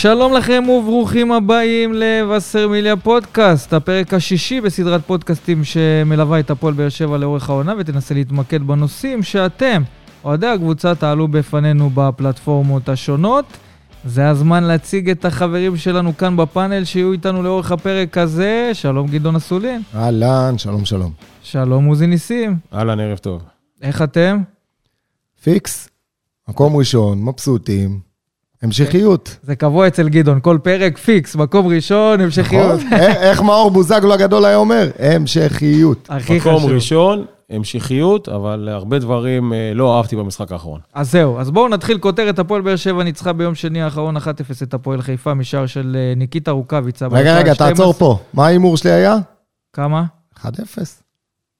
שלום לכם וברוכים הבאים לווסרמיליה פודקאסט, הפרק השישי בסדרת פודקאסטים שמלווה את הפועל באר שבע לאורך העונה ותנסה להתמקד בנושאים שאתם, אוהדי הקבוצה, תעלו בפנינו בפלטפורמות השונות. זה הזמן להציג את החברים שלנו כאן בפאנל שיהיו איתנו לאורך הפרק הזה. שלום גדעון אסולין. אהלן, שלום שלום. שלום עוזי ניסים. אהלן, ערב טוב. איך אתם? פיקס, מקום ראשון, מבסוטים, המשכיות. זה קבוע אצל גדעון, כל פרק פיקס, מקום ראשון, המשכיות. נכון? א- איך מאור בוזגלו הגדול היה אומר? המשכיות. הכי מקום חשוב. ראשון, המשכיות, אבל הרבה דברים אה, לא אהבתי במשחק האחרון. אז זהו, אז בואו נתחיל כותרת. הפועל באר שבע ניצחה ביום שני האחרון 1-0 את הפועל חיפה משער של אה, ניקיטה רוקאביצה. רגע, רגע, ה- 12. תעצור פה. מה ההימור שלי היה? כמה? 1-0.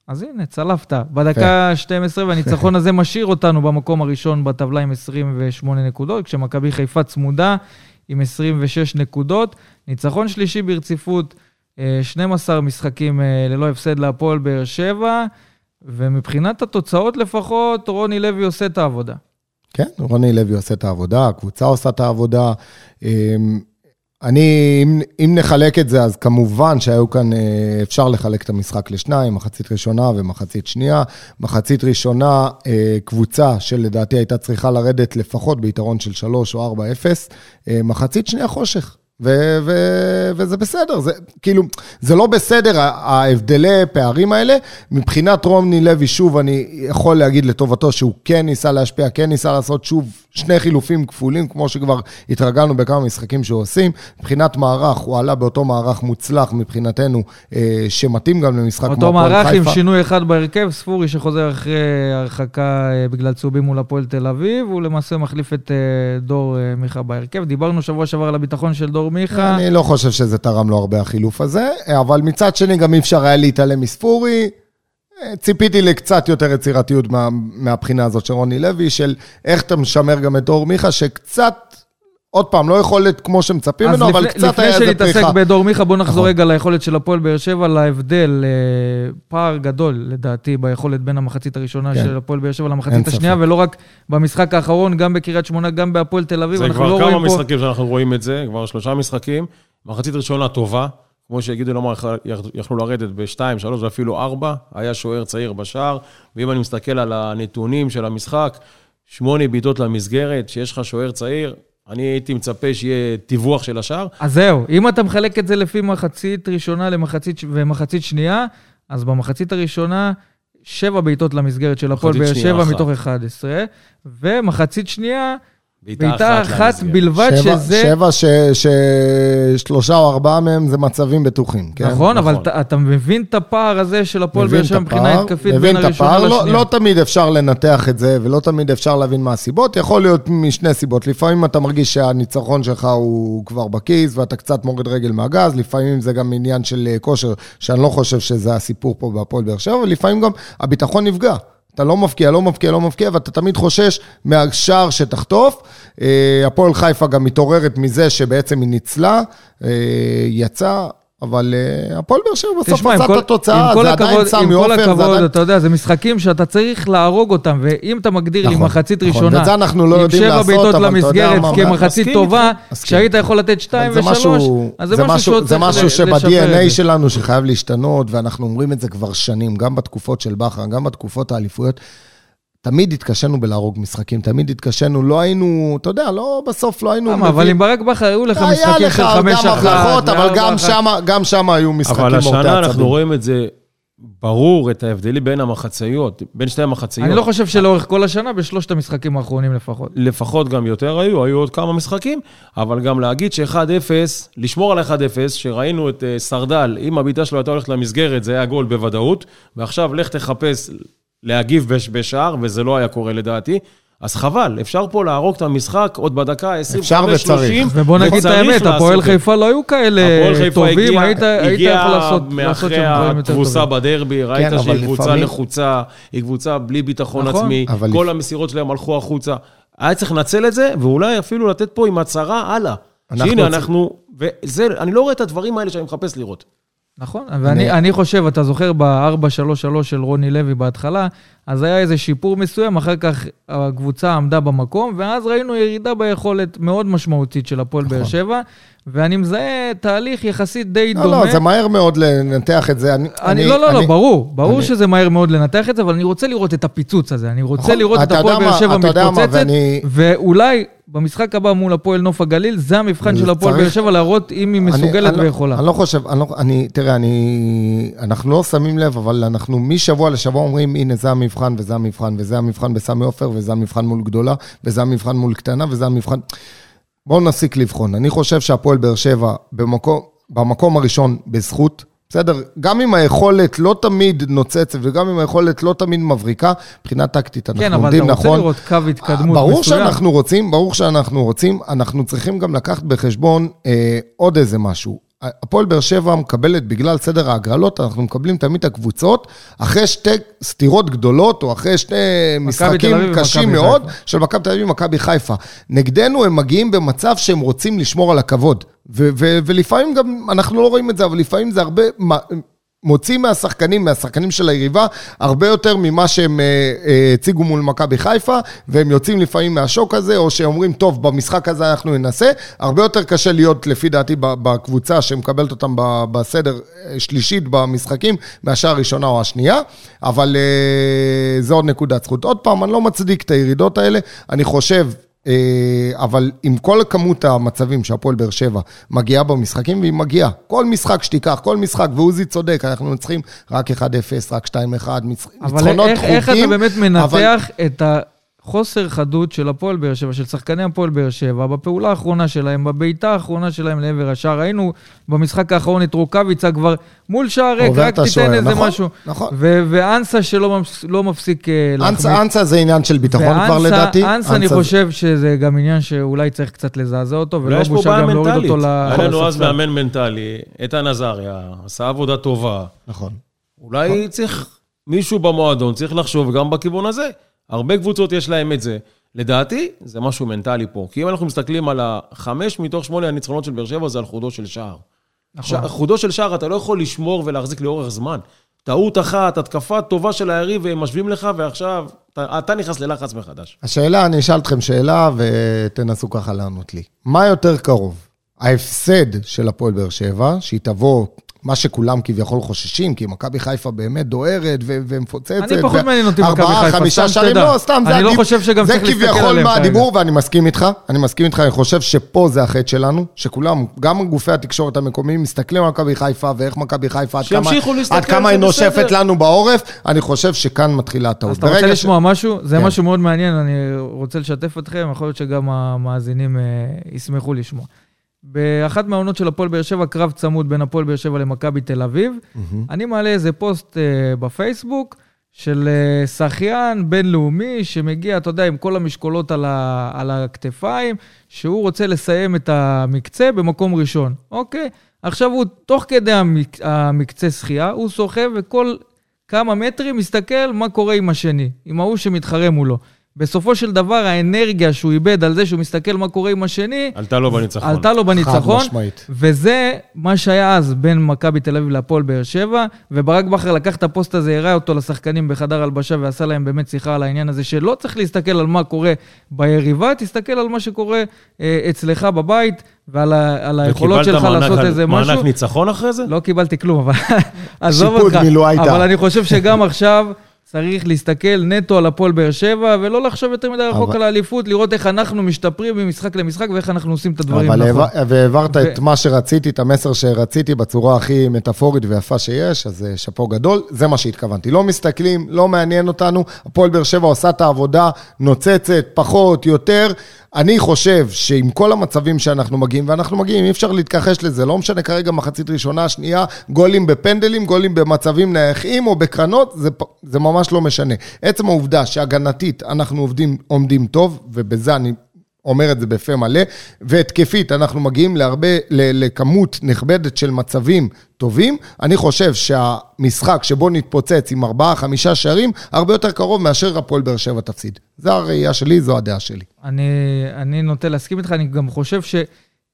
אז הנה, צלפת. בדקה ה-12, והניצחון הזה משאיר אותנו במקום הראשון בטבלה עם 28 נקודות, כשמכבי חיפה צמודה עם 26 נקודות. ניצחון שלישי ברציפות, אה, 12 משחקים אה, ללא הפסד להפועל באר שבע, ומבחינת התוצאות לפחות, רוני לוי עושה את העבודה. כן, רוני לוי עושה את העבודה, הקבוצה עושה את העבודה. אני, אם, אם נחלק את זה, אז כמובן שהיו כאן, אה, אפשר לחלק את המשחק לשניים, מחצית ראשונה ומחצית שנייה. מחצית ראשונה, אה, קבוצה שלדעתי הייתה צריכה לרדת לפחות ביתרון של 3 או 4-0. אה, מחצית שנייה חושך. ו- ו- וזה בסדר, זה כאילו, זה לא בסדר, ההבדלי פערים האלה. מבחינת רוני לוי, שוב, אני יכול להגיד לטובתו שהוא כן ניסה להשפיע, כן ניסה לעשות שוב שני חילופים כפולים, כמו שכבר התרגלנו בכמה משחקים שהוא עושים. מבחינת מערך, הוא עלה באותו מערך מוצלח מבחינתנו, אה, שמתאים גם למשחק כמו אותו הפועל מערך עם חיפה. שינוי אחד בהרכב, ספורי שחוזר אחרי הרחקה אה, בגלל צהובים מול הפועל תל אביב, הוא למעשה מחליף את אה, דור אה, מיכה בהרכב. דיברנו שבוע שעבר על הביטחון של דור מיכה. אני לא חושב שזה תרם לו הרבה החילוף הזה, אבל מצד שני גם אי אפשר היה להתעלם מספורי. אה, ציפיתי לקצת יותר יצירתיות מה, מהבחינה הזאת של רוני לוי, של איך אתה משמר גם את דור מיכה, שקצת, עוד פעם, לא יכולת כמו שמצפים אז ממנו, אבל לפני, קצת לפני היה איזה שנתעסק פריחה. בדור מיכה, בוא נחזור נכון. רגע ליכולת של הפועל באר שבע, להבדל, אה, פער גדול לדעתי ביכולת בין המחצית הראשונה כן. של הפועל באר שבע למחצית. השנייה, ולא רק במשחק האחרון, גם בקריית שמונה, גם בהפועל תל אביב. זה אנחנו כבר לא כמה רואים פה... משחקים שאנחנו רואים את זה, כבר שלושה משחקים. מחצית ראשונה טובה, כמו שגדעון אמר, יכ- יכלו לרדת ב-2, 3 ואפילו 4, היה שוער צעיר בשער, ואם אני מסתכל על הנתונים של המשחק, שמונה בעיטות למסגרת, שיש לך שוער צעיר, אני הייתי מצפה שיהיה טיווח של השער. אז זהו, אם אתה מחלק את זה לפי מחצית ראשונה למחצית ומחצית שנייה, אז במחצית הראשונה, שבע בעיטות למסגרת של הפועל באר שבע. מתוך 11, ומחצית שנייה, בעיטה אחת למסגרת. בלבד, שבע, שזה... שבע ש, ששלושה או ארבעה מהם זה מצבים בטוחים, כן? נכון, אבל נכון. אתה, אתה מבין את הפער הזה של הפועל מבין באר את שבע מבחינה הפער, התקפית מבין בין את הראשונה הפער. לשנייה. לא, לא תמיד אפשר לנתח את זה, ולא תמיד אפשר להבין מה הסיבות. יכול להיות משני סיבות. לפעמים אתה מרגיש שהניצחון שלך הוא כבר בכיס, ואתה קצת מוריד רגל מהגז. לפעמים זה גם עניין של אה, כושר, שאני לא חושב שזה הסיפור פה בהפועל באר שבע, ולפעמים גם הביטחון נפגע. אתה לא מבקיע, לא מבקיע, לא מבקיע, ואתה תמיד חושש מהשער שתחטוף. אה, הפועל חיפה גם מתעוררת מזה שבעצם היא ניצלה, אה, יצאה, אבל אה, הפועל באר שבע בסוף עשה את התוצאה, זה עדיין סמי עם כל עופר, זה הכבוד. אתה יודע, זה משחקים שאתה צריך להרוג אותם, ואם אתה מגדיר לי נכון, מחצית נכון, ראשונה, זה לא יודעים עם שבע בעיטות למסגרת כמחצית טובה. כשהיית יכול לתת שתיים זה ושלוש, משהו- אז זה משהו שעוד זה צריך משהו ל- לשפר את שב-DNA זה. שלנו שחייב להשתנות, ואנחנו אומרים את זה כבר שנים, גם בתקופות של בכר, גם בתקופות האליפויות. תמיד התקשינו בלהרוג משחקים, תמיד התקשינו, לא היינו, אתה יודע, לא, בסוף לא היינו... למה, אבל עם ברק בכר היו לך היה משחקים לך של חמש גם אחת, הבלחות, אבל גם. שמה- גם שם היו משחקים אבל השנה אנחנו. רואים את זה ברור, את ההבדלים בין המחציות, בין שתי המחציות. אני לא חושב שלאורך כל השנה, בשלושת המשחקים האחרונים לפחות. לפחות גם יותר היו, היו עוד כמה משחקים, אבל גם להגיד ש-1-0, לשמור על 1-0, שראינו את אה, סרדל, אם הבעיטה שלו הייתה הולכת למסגרת, זה היה גול בוודאות, ועכשיו לך תחפש להגיב בש- בשער, וזה לא היה קורה לדעתי. אז חבל, אפשר פה להרוג את המשחק עוד בדקה 25-30. אפשר וצריך. ובוא נגיד את האמת, הפועל חיפה לא היו כאלה הפועל חיפה טובים, היית יכול לעשות לעשות שם מאחרי דברים יותר התבוסה טובים. בדרבי, ראית אבל שהיא קבוצה לפעמים- לחוצה, היא קבוצה בלי ביטחון נכון, עצמי, אבל כל המסירות שלהם הלכו החוצה. היה צריך לנצל את זה, ואולי אפילו לתת פה עם הצהרה הלאה. אנחנו שהנה, אנחנו... וזה, אני לא רואה את הדברים האלה שאני מחפש לראות. נכון, ואני אני חושב, אתה זוכר ב-4-3-3 של רוני לוי בהתחלה, אז היה איזה שיפור מסוים, אחר כך הקבוצה עמדה במקום, ואז ראינו ירידה ביכולת מאוד משמעותית של הפועל נכון. באר שבע, ואני מזהה תהליך יחסית די לא, דומה. לא, זה מהר מאוד לנתח את זה. אני, אני, לא, לא, לא, אני- ברור, ברור אני- שזה מהר מאוד לנתח את זה, אבל אני רוצה לראות את הפיצוץ הזה. אני רוצה נכון, לראות את הפועל באר שבע מתפוצצת, ואני- ואולי במשחק הבא מול הפועל נוף הגליל, זה המבחן של הפועל באר שבע, להראות אם היא אני- מסוגלת אני לא- ויכולה. אני לא חושב, אני לא, אני, תראה, אני, אנחנו לא שמים לב, אבל אנחנו משבוע לשבוע אומרים, הנה, זה המבחן וזה המבחן, וזה המבחן בסמי עופר, וזה המבחן מול גדולה, וזה המבחן מול קטנה, וזה המבחן... בואו נפסיק לבחון. אני חושב שהפועל באר שבע במקום, במקום הראשון בזכות, בסדר? גם אם היכולת לא תמיד נוצצת, וגם אם היכולת לא תמיד מבריקה, מבחינה טקטית אנחנו כן, אבל עומדים אתה נכון. רוצה לראות קו התקדמות מסוים. ברור שאנחנו רוצים, ברור שאנחנו רוצים, אנחנו צריכים גם לקחת בחשבון אה, עוד איזה משהו. הפועל באר שבע מקבלת, בגלל סדר ההגרלות, אנחנו מקבלים תמיד את הקבוצות, אחרי שתי סתירות גדולות, או אחרי שני משחקים קשים מאוד, חיפה. של מכבי תל אביב ומכבי חיפה. נגדנו הם מגיעים במצב שהם רוצים לשמור על הכבוד. ו- ו- ולפעמים גם, אנחנו לא רואים את זה, אבל לפעמים זה הרבה... מוציא מהשחקנים, מהשחקנים של היריבה, הרבה יותר ממה שהם אה, אה, הציגו מול מכבי חיפה, והם יוצאים לפעמים מהשוק הזה, או שאומרים, טוב, במשחק הזה אנחנו ננסה. הרבה יותר קשה להיות, לפי דעתי, בקבוצה שמקבלת אותם בסדר אה, שלישית במשחקים, מאשר הראשונה או השנייה, אבל זו עוד נקודת זכות. עוד פעם, אני לא מצדיק את הירידות האלה, אני חושב... אה, אבל עם כל כמות המצבים שהפועל באר שבע מגיעה במשחקים, והיא מגיעה. כל משחק שתיקח, כל משחק, ועוזי צודק, אנחנו מנצחים רק 1-0, רק 2-1, אבל ניצחונות איך, איך אתה באמת אבל- מנתח את החוסר חדות של הפועל באר שבע, של שחקני הפועל באר שבע, בפעולה האחרונה שלהם, בבעיטה האחרונה שלהם לעבר השער. ראינו במשחק האחרון את רוקאביצה כבר מול שער ריק, רק תיתן השוער, איזה נכון, משהו. נכון. ו- ואנסה שלא מפס- לא מפסיק אה, להחמיץ. אנסה, זה עניין של ביטחון כבר ואנסה- לדעתי. אנסה, אני חושב שזה גם עניין שאולי צריך קצת לזעזע אותו, ולא בושה גם להוריד. אותו ל- היה לנו אז. מאמן מנטלי, איתן עזריה, עשה עבודה טובה. נכון. אולי צריך, מישהו במועדון צריך לחשוב גם בכיוון הזה. הרבה קבוצות יש להם את זה. לדעתי, זה משהו מנטלי פה. כי אם אנחנו מסתכלים על החמש מתוך שמונה הניצחונות של באר שבע, זה על חודו של שער. נכון. ש- חודו של שער, אתה לא יכול לשמור ולהחזיק לאורך זמן. טעות אחת, התקפה טובה של היריב, והם משווים לך, ועכשיו אתה, אתה נכנס ללחץ מחדש. השאלה, אני אשאל אתכם שאלה ותנסו ככה לענות לי. מה יותר קרוב? ההפסד של הפועל באר שבע, שהיא תבוא, מה שכולם כביכול חוששים, כי מכבי חיפה באמת דוהרת ו- ומפוצצת. אני פחות מעניין אותי מכבי ארבעה, חיפה, חמישה סתם שערים. לא, סתם, זה אני לא חושב שגם זה כביכול מה. הדיבור, ואני מסכים איתך, אני מסכים איתך, אני חושב שפה זה החטא שלנו, שכולם, גם גופי התקשורת המקומיים, מסתכלים על מכבי חיפה, ואיך מכבי חיפה, עד כמה- עד כמה היא. נושפת לנו בעורף, אני חושב שכאן מתחילה הטעות. אז אתה רוצה לשמוע משהו? זה כן. משהו מאוד מעניין, אני רוצה לשתף אתכם, יכול להיות שגם המאזינים אה, ישמחו לשמוע. באחת מהעונות של הפועל באר שבע, קרב צמוד בין הפועל באר שבע למכבי תל אביב. אני מעלה איזה פוסט אה, בפייסבוק של אה, שחיין בינלאומי שמגיע, אתה יודע, עם כל המשקולות על, ה, על הכתפיים, שהוא רוצה לסיים את המקצה במקום ראשון, אוקיי? עכשיו הוא, תוך כדי המק, המקצה שחייה, הוא סוחב וכל כמה מטרים מסתכל מה קורה עם השני, עם ההוא שמתחרה מולו. בסופו של דבר, האנרגיה שהוא איבד על זה שהוא מסתכל מה קורה עם השני, עלתה לו בניצחון. עלתה לו חד בניצחון, משמעית. וזה מה שהיה אז בין מכבי תל אביב להפועל באר שבע, וברק בכר לקח את הפוסט הזה, הראה אותו לשחקנים בחדר הלבשה ועשה להם באמת שיחה על העניין הזה, שלא צריך להסתכל על מה קורה ביריבה, תסתכל על מה שקורה אה, אצלך בבית ועל ה, על היכולות וקיבלת שלך מענק לעשות איזה משהו. מענק ניצחון אחרי זה? לא קיבלתי כלום, אבל עזוב שיפוד אותך. מילואה איתה. אבל אני חושב שגם עכשיו צריך להסתכל נטו על הפועל באר שבע, ולא לחשוב יותר מדי רחוק אבל- על האליפות, לראות איך אנחנו משתפרים ממשחק למשחק ואיך אנחנו עושים את הדברים אבל נכון. העבר- והעברת ו- את מה שרציתי, את המסר שרציתי בצורה הכי מטאפורית ויפה שיש, אז אה, שאפו גדול, זה מה שהתכוונתי. לא מסתכלים, לא מעניין אותנו, הפועל באר שבע עושה את העבודה, נוצצת, פחות, יותר. אני חושב שעם כל המצבים שאנחנו מגיעים, ואנחנו מגיעים, אי אפשר להתכחש לזה, לא משנה כרגע מחצית ראשונה, שנייה, גולים בפנדלים, גולים במצבים נייחים או בקרנות, זה, זה ממש לא משנה. עצם העובדה שהגנתית אנחנו עובדים, עומדים טוב, ובזה אני אומר את זה בפה מלא, והתקפית, אנחנו מגיעים להרבה, לכמות נכבדת של מצבים טובים. אני חושב שהמשחק שבו נתפוצץ עם ארבעה, חמישה שערים, הרבה יותר קרוב מאשר הפועל באר שבע תפסיד. זו הראייה שלי, זו הדעה שלי. אני, אני נוטה להסכים איתך, אני גם חושב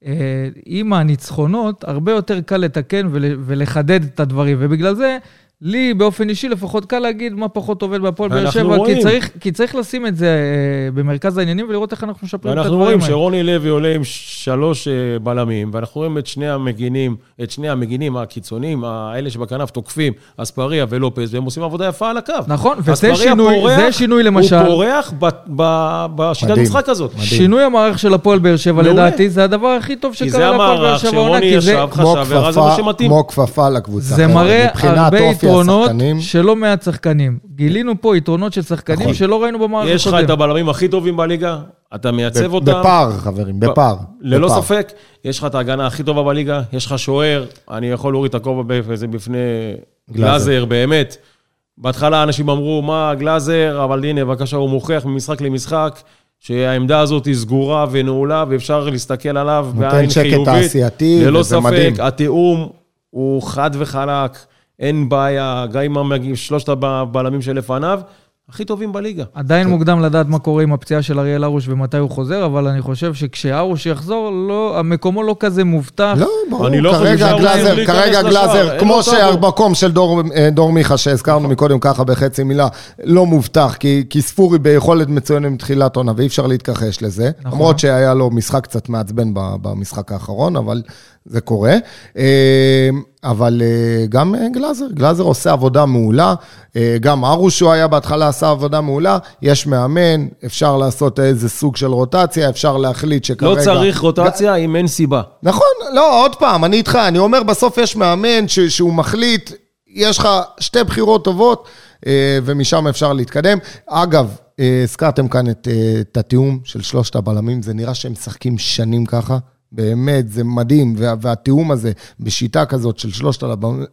אה, עם הניצחונות, הרבה יותר קל לתקן ול, ולחדד את הדברים, ובגלל זה... לי באופן אישי לפחות קל להגיד מה פחות עובד בהפועל באר שבע, כי צריך, כי צריך לשים את זה אה, במרכז העניינים ולראות איך אנחנו משפרים את הדברים האלה. אנחנו רואים שרוני לוי עולה עם שלוש אה, בלמים, ואנחנו רואים את שני המגינים, את שני המגינים הקיצוניים, האלה שבכנף תוקפים, אספריה ולופז, והם עושים עבודה יפה על הקו. נכון, וזה שינוי, פורח, זה שינוי למשל. הוא פורח ב, ב, בשיטת המשחק הזאת. מדהים. שינוי המערך של הפועל באר שבע, לדעתי, זה הדבר הכי טוב שקרה להפועל באר שבע עונה, כי זה... המערך שרוני ישב, חשב, יתרונות של לא מעט שחקנים. גילינו פה יתרונות של שחקנים נכון. שלא ראינו במערכת. יש לך את הבלמים הכי טובים בליגה, אתה מייצב אותם. בפער, חברים, בפער. ללא ספק, יש לך את ההגנה הכי טובה בליגה, יש לך שוער, אני יכול להוריד את הכובע בפני גלאזר, באמת. בהתחלה אנשים אמרו, מה, גלאזר, אבל הנה, בבקשה, הוא מוכיח ממשחק למשחק. שהעמדה הזאת היא סגורה ונעולה, ואפשר להסתכל עליו בעין חיובית. נותן שקט תעשייתי, וזה מדהים. ללא ספק, התיאום הוא חד וחלק. אין בעיה, גם עם שלושת הבלמים שלפניו, הכי טובים בליגה. עדיין מוקדם לדעת מה קורה עם הפציעה של אריאל הרוש ומתי הוא חוזר, אבל אני חושב שכשהרוש יחזור, לא, המקומו לא כזה מובטח. לא, ברור, לא כרגע גלאזר, כרגע גלאזר, כמו שהמקום של דור, אה, דור מיכה, שהזכרנו מקודם ככה בחצי מילה, לא מובטח, כי, כי ספורי ביכולת מצוינת מתחילת עונה, ואי אפשר להתכחש לזה. נכון. למרות שהיה לו משחק קצת מעצבן במשחק האחרון, אבל זה קורה. אה, אבל אה, גם אה, גלאזר, גלאזר עושה עבודה מעולה. גם ארוש, שהוא היה בהתחלה, עשה עבודה מעולה. יש מאמן, אפשר לעשות איזה סוג של רוטציה, אפשר להחליט שכרגע... לא צריך רוטציה ג... אם אין סיבה. נכון, לא, עוד פעם, אני איתך, אני אומר, בסוף יש מאמן ש... שהוא מחליט, יש לך שתי בחירות טובות, ומשם אפשר להתקדם. אגב, הזכרתם כאן את, את התיאום של שלושת הבלמים, זה נראה שהם משחקים שנים ככה. באמת, זה מדהים, וה, והתיאום הזה בשיטה כזאת של שלושת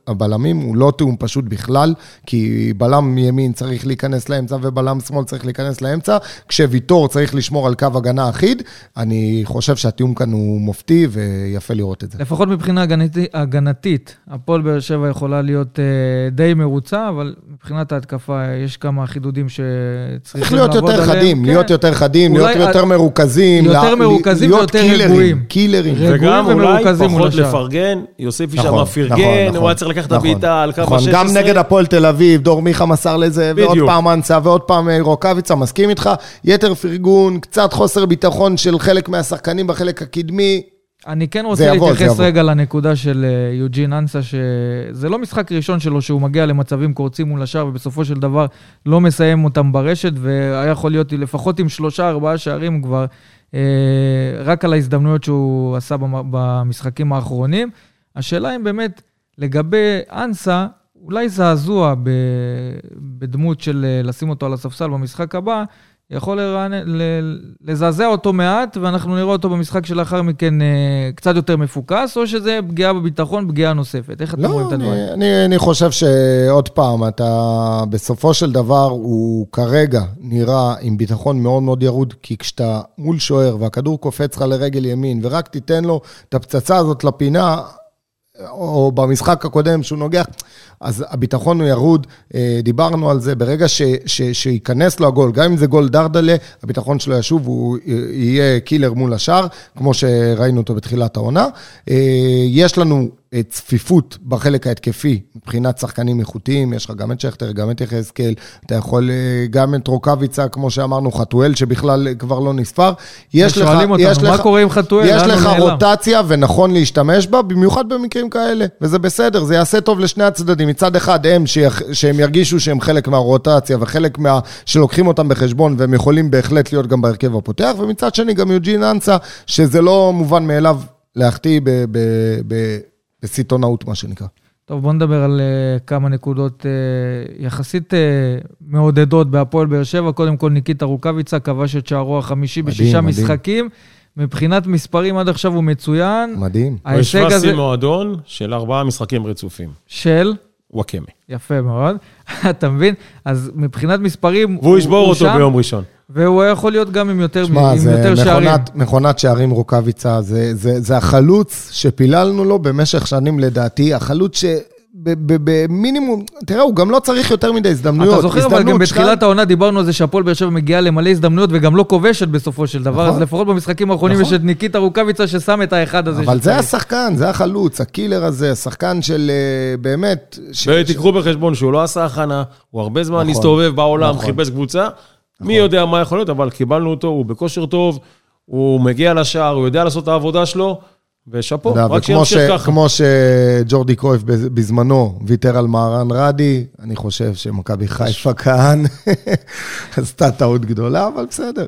הבלמים הוא לא תיאום פשוט בכלל, כי בלם ימין צריך להיכנס לאמצע ובלם שמאל צריך להיכנס לאמצע, כשוויטור צריך לשמור על קו הגנה אחיד. אני חושב שהתיאום כאן הוא מופתי ויפה לראות את זה. לפחות מבחינה הגנתית, הגנתית הפועל באר שבע יכולה להיות uh, די מרוצה, אבל מבחינת ההתקפה יש כמה חידודים שצריכים לעבוד עליהם. צריך להיות יותר חדים, כן. להיות יותר חדים, להיות יותר מרוכזים. יותר מרוכזים ויותר רגועים. קילרים. וגם אולי פחות לפרגן, יוסיפי שם נכון, פרגן, נכון, הוא היה צריך לקחת את נכון. הבעיטה על קו ה-16. גם נגד הפועל תל אביב, דור מיכה מסר לזה, ועוד פעם אנסה, ועוד פעם אה, רוקאביצה, מסכים איתך. יתר פרגון, קצת חוסר ביטחון של חלק מהשחקנים בחלק הקדמי. אני כן רוצה להתייחס רגע לנקודה של אה, יוג'ין אנסה, שזה לא משחק ראשון שלו שהוא מגיע למצבים קורצים מול השאר, ובסופו של דבר לא מסיים אותם ברשת, והיה יכול להיות לפחות עם שלושה, ארבעה שערים כבר רק על ההזדמנויות שהוא עשה במשחקים האחרונים. השאלה אם באמת, לגבי אנסה, אולי זעזוע בדמות של אה, לשים אותו על הספסל במשחק הבא, יכול לזעזע אותו מעט, ואנחנו נראה אותו במשחק שלאחר מכן אה, קצת יותר מפוקס, או שזה פגיעה בביטחון, פגיעה נוספת. איך אתם רואים את הדברים? לא, אני, אני חושב שעוד פעם, אתה, בסופו של דבר, הוא כרגע נראה עם ביטחון מאוד מאוד ירוד, כי כשאתה מול שוער והכדור קופץ לך לרגל ימין, ורק תיתן לו את הפצצה הזאת לפינה, או במשחק הקודם שהוא נוגח, אז הביטחון הוא ירוד, אה, דיברנו על זה, ברגע ש, ש, שייכנס לו הגול, גם אם זה גול דרדלה, הביטחון שלו ישוב, הוא יהיה קילר מול השאר, כמו שראינו אותו בתחילת העונה. אה, יש לנו צפיפות בחלק ההתקפי מבחינת שחקנים איכותיים, יש לך גם את שכטר, גם את יחזקאל, אתה יכול אה, גם את רוקאביצה, כמו שאמרנו, חתואל, שבכלל כבר לא נספר. יש לך, אותנו, יש מה לך, קורה עם חתואל? יש לך רוטציה ונכון להשתמש בה, במיוחד במקרים כאלה, וזה בסדר, זה יעשה טוב לשני הצדדים. מצד אחד, הם, שיח, שהם ירגישו שהם חלק מהרוטציה וחלק מה... שלוקחים אותם בחשבון, והם יכולים בהחלט להיות גם בהרכב הפותח, ומצד שני, גם יוג'ין אנסה, שזה לא מובן מאליו להחטיא ב... ב, ב בסיטונאות, מה שנקרא. טוב, בוא נדבר על uh, כמה נקודות uh, יחסית uh, מעודדות בהפועל באר שבע. קודם כל, ניקיטה רוקאביצה כבש את שערו החמישי מדהים, בשישה מדהים. משחקים. מבחינת מספרים עד עכשיו הוא מצוין. מדהים. הוא השווה הזה... שיא מועדון של ארבעה משחקים רצופים. של? וואקמה. יפה מאוד. אתה מבין? אז מבחינת מספרים... והוא ישבור אותו שם, ביום ראשון. והוא יכול להיות גם עם יותר, שמה, עם יותר מכונת, שערים. מכונת שערים רוקאביצה, זה, זה, זה החלוץ שפיללנו לו במשך שנים לדעתי, החלוץ ש... במינימום, תראה, הוא גם לא צריך יותר מדי הזדמנויות. אתה זוכר, אבל גם בתחילת שתיים. העונה דיברנו על זה שהפועל באר שבע מגיעה למלא הזדמנויות וגם לא כובשת בסופו של דבר, נכון. אז לפחות במשחקים האחרונים יש נכון. את ניקיטה רוקאביצה ששם את האחד הזה. אבל זה שצריך. השחקן, זה החלוץ, הקילר הזה, השחקן של אה, באמת... ש- ש- ותיקחו בחשבון שהוא לא עשה הכנה, הוא הרבה זמן נכון, הסתובב בעולם, נכון. חיפש קבוצה. מי יודע מה יכול להיות, אבל קיבלנו אותו, הוא בכושר טוב, הוא מגיע לשער, הוא יודע לעשות את העבודה שלו, ושאפו, רק שימשיך ש- ככה. כמו שג'ורדי קרויף בז- בזמנו ויתר על מהרן רדי, אני חושב שמכבי חיפה כאן עשתה טעות גדולה, אבל בסדר.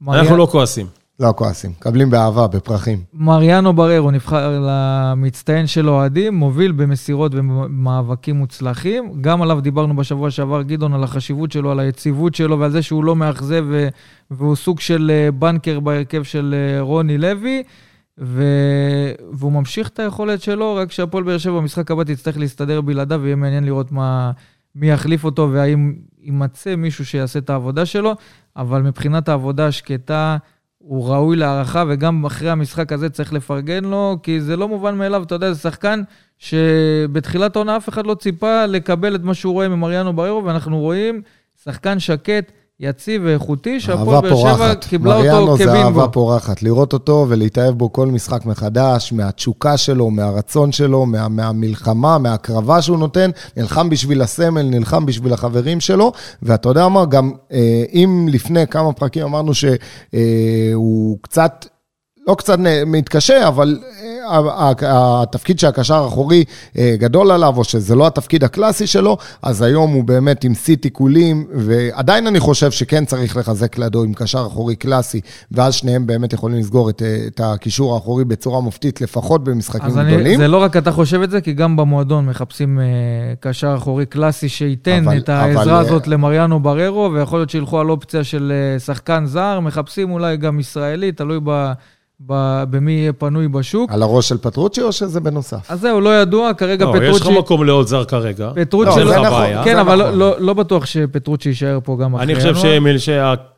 מריה- אנחנו לא כועסים. לא כועסים, מקבלים באהבה, בפרחים. מריאנו בררו נבחר למצטיין של אוהדים, מוביל במסירות ומאבקים מוצלחים. גם עליו דיברנו בשבוע שעבר, גדעון, על החשיבות שלו, על היציבות שלו ועל זה שהוא לא מאכזב ו- והוא סוג של אה, בנקר בהרכב של אה, רוני לוי. ו... והוא ממשיך את היכולת שלו, רק שהפועל באר שבע במשחק הבא תצטרך להסתדר בלעדיו, ויהיה מעניין לראות מה... מי יחליף אותו והאם יימצא מישהו שיעשה את העבודה שלו. אבל מבחינת העבודה השקטה, הוא ראוי להערכה, וגם אחרי המשחק הזה צריך לפרגן לו, כי זה לא מובן מאליו, אתה יודע, זה שחקן שבתחילת העונה אף אחד לא ציפה לקבל את מה שהוא רואה ממריאנו בררו, ואנחנו רואים שחקן שקט, יציב ואיכותי, שהפועל באר שבע. קיבלה מריאנו אותו זה כבינגו. אהבה פורחת. לראות אותו ולהתאהב בו כל משחק מחדש, מהתשוקה שלו, מהרצון שלו, מה, מהמלחמה, מההקרבה שהוא נותן. נלחם בשביל הסמל, נלחם בשביל החברים שלו. ואתה יודע מה, גם אה, אם לפני כמה פרקים אמרנו שהוא קצת... לא קצת מתקשה, אבל אה, התפקיד שהקשר האחורי אה, גדול עליו, או שזה לא התפקיד הקלאסי שלו, אז היום הוא באמת עם שיא תיקולים, ועדיין אני חושב שכן צריך לחזק לידו עם קשר אחורי קלאסי, ואז שניהם באמת יכולים לסגור את, אה, את הקישור האחורי בצורה מופתית, לפחות במשחקים אז אני, גדולים. זה לא רק אתה חושב את זה, כי גם במועדון מחפשים קשר אחורי קלאסי שייתן אבל- את העזרה אבל, הזאת למריאנו בררו, ויכול להיות שילכו על אופציה של שחקן זר, מחפשים אולי גם ישראלי, תלוי ב, במי יהיה פנוי בשוק. על הראש של פטרוצ'י, או שזה בנוסף? אז זהו, לא ידוע, כרגע לא, יש לך פטרוצ'י... מקום לעוד זר כרגע. פטרוצ'י... לא, זה לך נכון. בעיה. כן, זה אבל נכון. לא, לא בטוח שפטרוצ'י יישאר פה גם אחרי אני חושב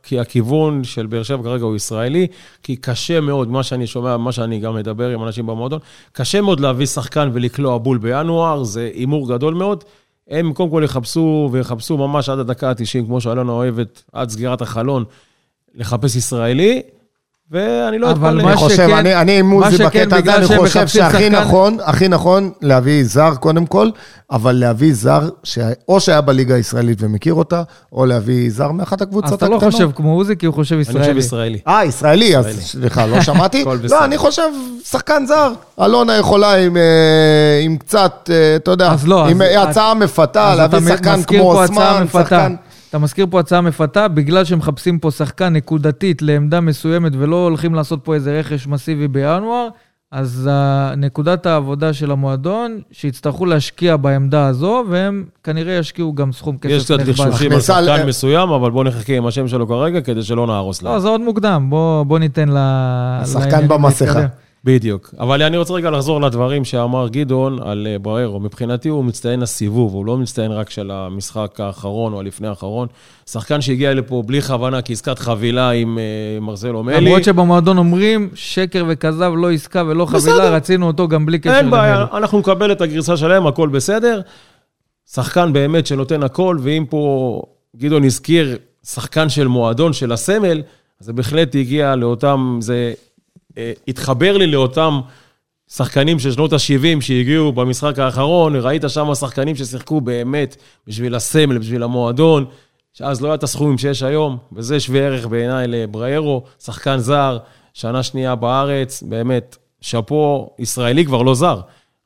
שהכיוון של באר שבע כרגע הוא ישראלי, כי קשה מאוד, מה שאני שומע, מה שאני גם מדבר עם אנשים במועדון, קשה מאוד להביא שחקן ולקלוע בול בינואר, זה הימור גדול מאוד. הם קודם כל יחפשו, ויחפשו ממש עד הדקה ה-90, כמו שאלונה אוהבת, עד סגירת החלון, לחפש ישראלי, ואני לא אבל אתפלא. מה אני חושב, שכן- אני, אני עם מה מוזי שכן, בקטע הזה, אני חושב שהכי שחקן- נכון, הכי נכון להביא זר קודם כל, אבל להביא זר שאו שהיה בליגה הישראלית ומכיר אותה, או להביא זר מאחת אז הקבוצות אתה לא הקטנות. חושב כמו עוזי, כי הוא חושב אני חושב ישראלי. ישראלי. אה, ישראלי, אז ישראלי. סליחה, לא שמעתי. לא, אני חושב, שחקן זר. אלונה יכולה עם, אה, עם קצת, אה, אתה יודע, אז לא, עם אז- הצעה מפתה, אז להביא שחקן כמו אוסמן, מפתה. שחקן... אתה מזכיר פה הצעה מפתה, בגלל שמחפשים פה שחקן נקודתית לעמדה מסוימת ולא הולכים לעשות פה איזה רכש מסיבי בינואר, אז נקודת העבודה של המועדון, שיצטרכו להשקיע בעמדה הזו, והם כנראה ישקיעו גם סכום כסף יש קצת נכבד. לחשושים על שחקן מסוים, אבל בואו נחכה עם השם שלו כרגע, כדי שלא נהרוס לא, להם. זה עוד מוקדם, בוא, בוא ניתן ל... השחקן במסכה. בדיוק. אבל אני רוצה רגע לחזור לדברים שאמר גדעון על אה, בררו. מבחינתי הוא מצטיין הסיבוב, הוא לא מצטיין רק של המשחק האחרון או הלפני האחרון. שחקן שהגיע לפה בלי כוונה, כעסקת חבילה עם אה, מרזלו מלי. למרות שבמועדון אומרים, שקר וכזב, לא עסקה ולא חבילה, בסדר. רצינו אותו גם בלי קשר אין בעיה, למלי. אנחנו נקבל את הגרסה שלהם, הכל בסדר. שחקן באמת שנותן הכל, ואם פה גדעון הזכיר שחקן של מועדון, של הסמל, זה בהחלט הגיע לאותם, זה התחבר לי לאותם שחקנים של שנות ה-70 שהגיעו במשחק האחרון, ראית שם שחקנים ששיחקו באמת בשביל הסמל, בשביל המועדון, שאז לא היה את הסכומים שיש היום, וזה שווה ערך בעיניי לבריירו, שחקן זר, שנה שנייה בארץ, באמת, שאפו, ישראלי כבר לא זר,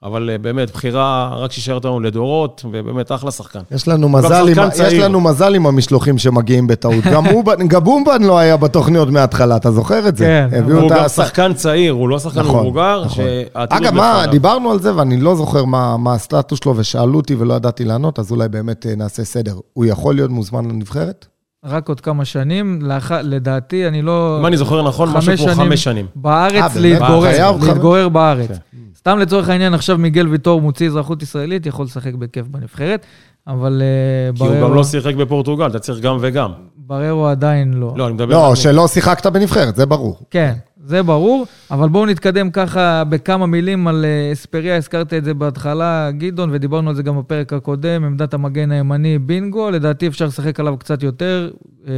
אבל אה, באמת, בחירה רק שישאר אותנו לדורות, ובאמת אחלה שחקן. יש לנו מזל, עם, יש. לנו מזל עם המשלוחים שמגיעים בטעות. גם אובן- גם אובן לא היה בתוכניות מההתחלה, אתה זוכר את זה? כן, הוא גם הש- שחקן צעיר, הוא לא שחקן נכון, מבוגר, נכון. אגב, מה. דיברנו על זה ואני לא זוכר מה, מה הסטטוס שלו, ושאלו אותי ולא ידעתי לענות, אז אולי באמת אה, נעשה סדר. הוא יכול להיות מוזמן לנבחרת? רק עוד כמה שנים, לאח... לדעתי, אני לא... אם אני זוכר נכון, משהו כמו חמש שנים. אה, בארץ באמת? להתגורר, חייב, חייב. להתגורר בארץ. כן. סתם לצורך העניין, עכשיו מיגל ויטור מוציא אזרחות ישראלית, יכול לשחק בכיף בנבחרת, אבל אה, כי הוא בררו- גם לא שיחק בפורטוגל, אתה צריך גם וגם. בררו עדיין לא. לא, אני מדבר... לא, שלא שיחקת בנבחרת, זה ברור. כן, זה ברור, אבל בואו נתקדם ככה בכמה מילים על אה, אספריה, הזכרת את זה בהתחלה, גדעון, ודיברנו על זה גם בפרק הקודם, עמדת המגן הימני בינגו, לדעתי אפשר לשחק עליו קצת יותר. אה,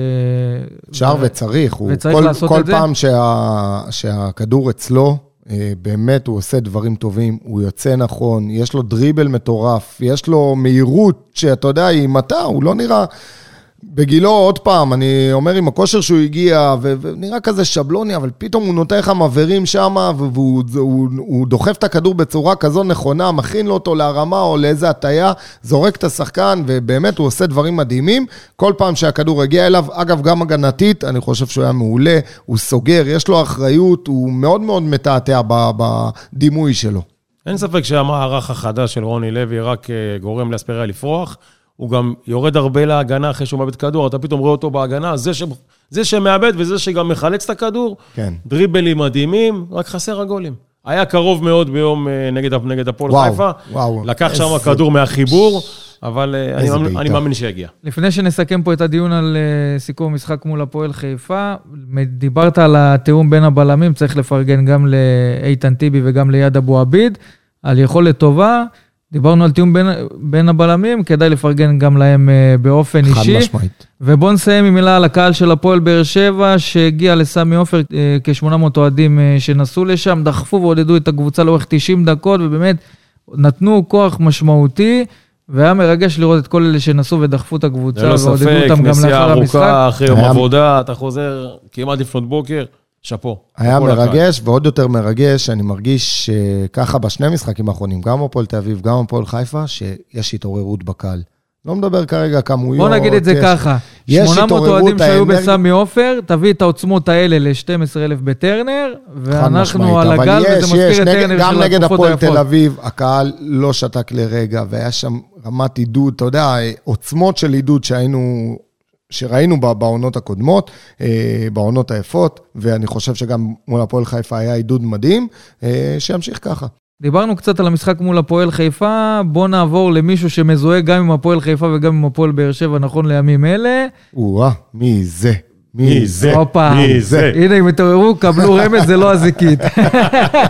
אפשר ו... וצריך. וצריך כל, לעשות כל את זה. פעם שה, שהכדור אצלו, אה, באמת הוא עושה דברים טובים, הוא יוצא נכון, יש לו דריבל מטורף, יש לו מהירות שאתה יודע, היא מטה, הוא לא נראה... בגילו, עוד פעם, אני אומר עם הכושר שהוא הגיע, ונראה כזה שבלוני, אבל פתאום הוא נותן לך מבערים שם, והוא הוא, הוא דוחף את הכדור בצורה כזו נכונה, מכין לו אותו להרמה או לאיזה הטיה, זורק את השחקן, ובאמת הוא עושה דברים מדהימים. כל פעם שהכדור הגיע אליו, אגב, גם הגנתית, אני חושב שהוא היה מעולה, הוא סוגר, יש לו אחריות, הוא מאוד מאוד מתעתע בדימוי שלו. אין ספק שהמערך החדש של רוני לוי רק אה, גורם לאספריה לפרוח. הוא גם יורד הרבה להגנה אחרי שהוא מאבד כדור, אתה פתאום רואה אותו בהגנה, זה, ש... זה שמאבד וזה שגם מחלץ את הכדור, כן. דריבלים מדהימים, רק חסר הגולים. היה קרוב מאוד ביום אה, נגד, נגד הפועל חיפה, וואו. לקח שם איזה- כדור מהחיבור, אבל אה, אני איזה מאמין. אני מאמין שיגיע. לפני שנסכם פה את הדיון על אה, סיכום המשחק מול הפועל חיפה, דיברת על התיאום בין הבלמים, צריך לפרגן גם לאיתן טיבי וגם ליד אבו עביד, על יכולת טובה. דיברנו על תיאום בין, בין הבלמים, כדאי לפרגן גם להם אה, באופן חד אישי. משמעית. ובואו נסיים עם מילה על הקהל של הפועל באר שבע, שהגיע לסמי עופר, אה, כ-800 אוהדים אה, שנסעו לשם, דחפו ועודדו את הקבוצה לאורך 90 דקות, ובאמת נתנו כוח משמעותי, והיה מרגש לראות את כל אלה שנסעו ודחפו את הקבוצה, ללא ועודדו ספק, אותם גם נסיעה לאחר המשחק. ארוכה, אחרי יום עבודה, אתה חוזר כמעט לפנות בוקר, שאפו. היה לקהל. מרגש, ועוד יותר מרגש, אני מרגיש שככה בשני משחקים האחרונים, גם הפועל תל אביב, גם הפועל חיפה, שיש התעוררות בקהל. לא מדבר כרגע כמויות. בוא נגיד את זה יש- ככה, יש 800 התעוררות, אוהדים שהיו בסמי עופר, תביא את העוצמות האלה ל-12,000 בטרנר, ואנחנו על הגל, יש, וזה מזכיר יש, את נגד- טרנר גם של נגד התקופות הפועל היפות. תל אביב, הקהל לא שתק לרגע, והיה שם רמת עידוד, אתה יודע, עוצמות של עידוד שהיינו, שראינו בעונות הקודמות, אה, בעונות היפות, ואני חושב שגם מול הפועל חיפה היה עידוד מדהים, אה, שימשיך ככה. דיברנו קצת על המשחק מול הפועל חיפה, בואו נעבור למישהו שמזוהה גם עם הפועל חיפה וגם עם הפועל באר שבע נכון לימים אלה. או-אה, מי זה? מי זה? הופה. מי זה? הנה, אם התעוררו, קבלו רמז, זה לא הזיקית.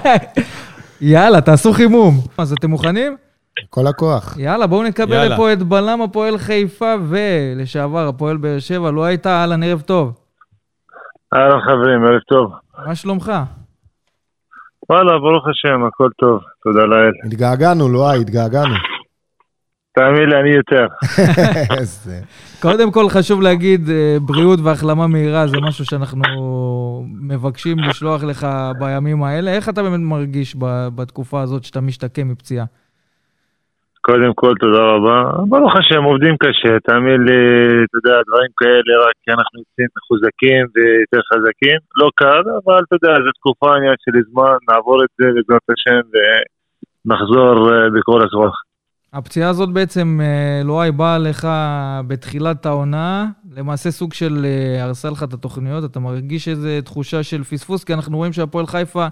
יאללה, תעשו חימום. אז אתם מוכנים? כל הכוח. יאללה, בואו נקבל יאללה. לפה את בלם הפועל חיפה ולשעבר הפועל באר שבע. לא הייתה, אהלן, ערב טוב. אהלן חברים, ערב טוב. מה שלומך? וואלה, ברוך השם, הכל טוב, תודה לאל. התגעגענו, לא, התגעגענו. תאמין לי, אני יותר. קודם כל חשוב להגיד אה, בריאות והחלמה מהירה, זה משהו שאנחנו מבקשים לשלוח לך בימים האלה. איך אתה באמת מרגיש ב- בתקופה הזאת שאתה משתקם מפציעה? קודם כל, תודה רבה. ברוך השם, עובדים קשה, תאמין לי, אתה יודע, דברים כאלה, רק כי אנחנו יוצאים מחוזקים ויותר חזקים. לא קל, אבל אתה יודע, זו תקופה, עניין של זמן, נעבור את זה בעזרת השם ונחזור אה, בכל הכוח. הפציעה הזאת בעצם, אה, לואי, באה לך בתחילת העונה, למעשה סוג של אה, הרסה לך את התוכניות, אתה מרגיש איזו תחושה של פספוס, כי אנחנו רואים שהפועל חיפה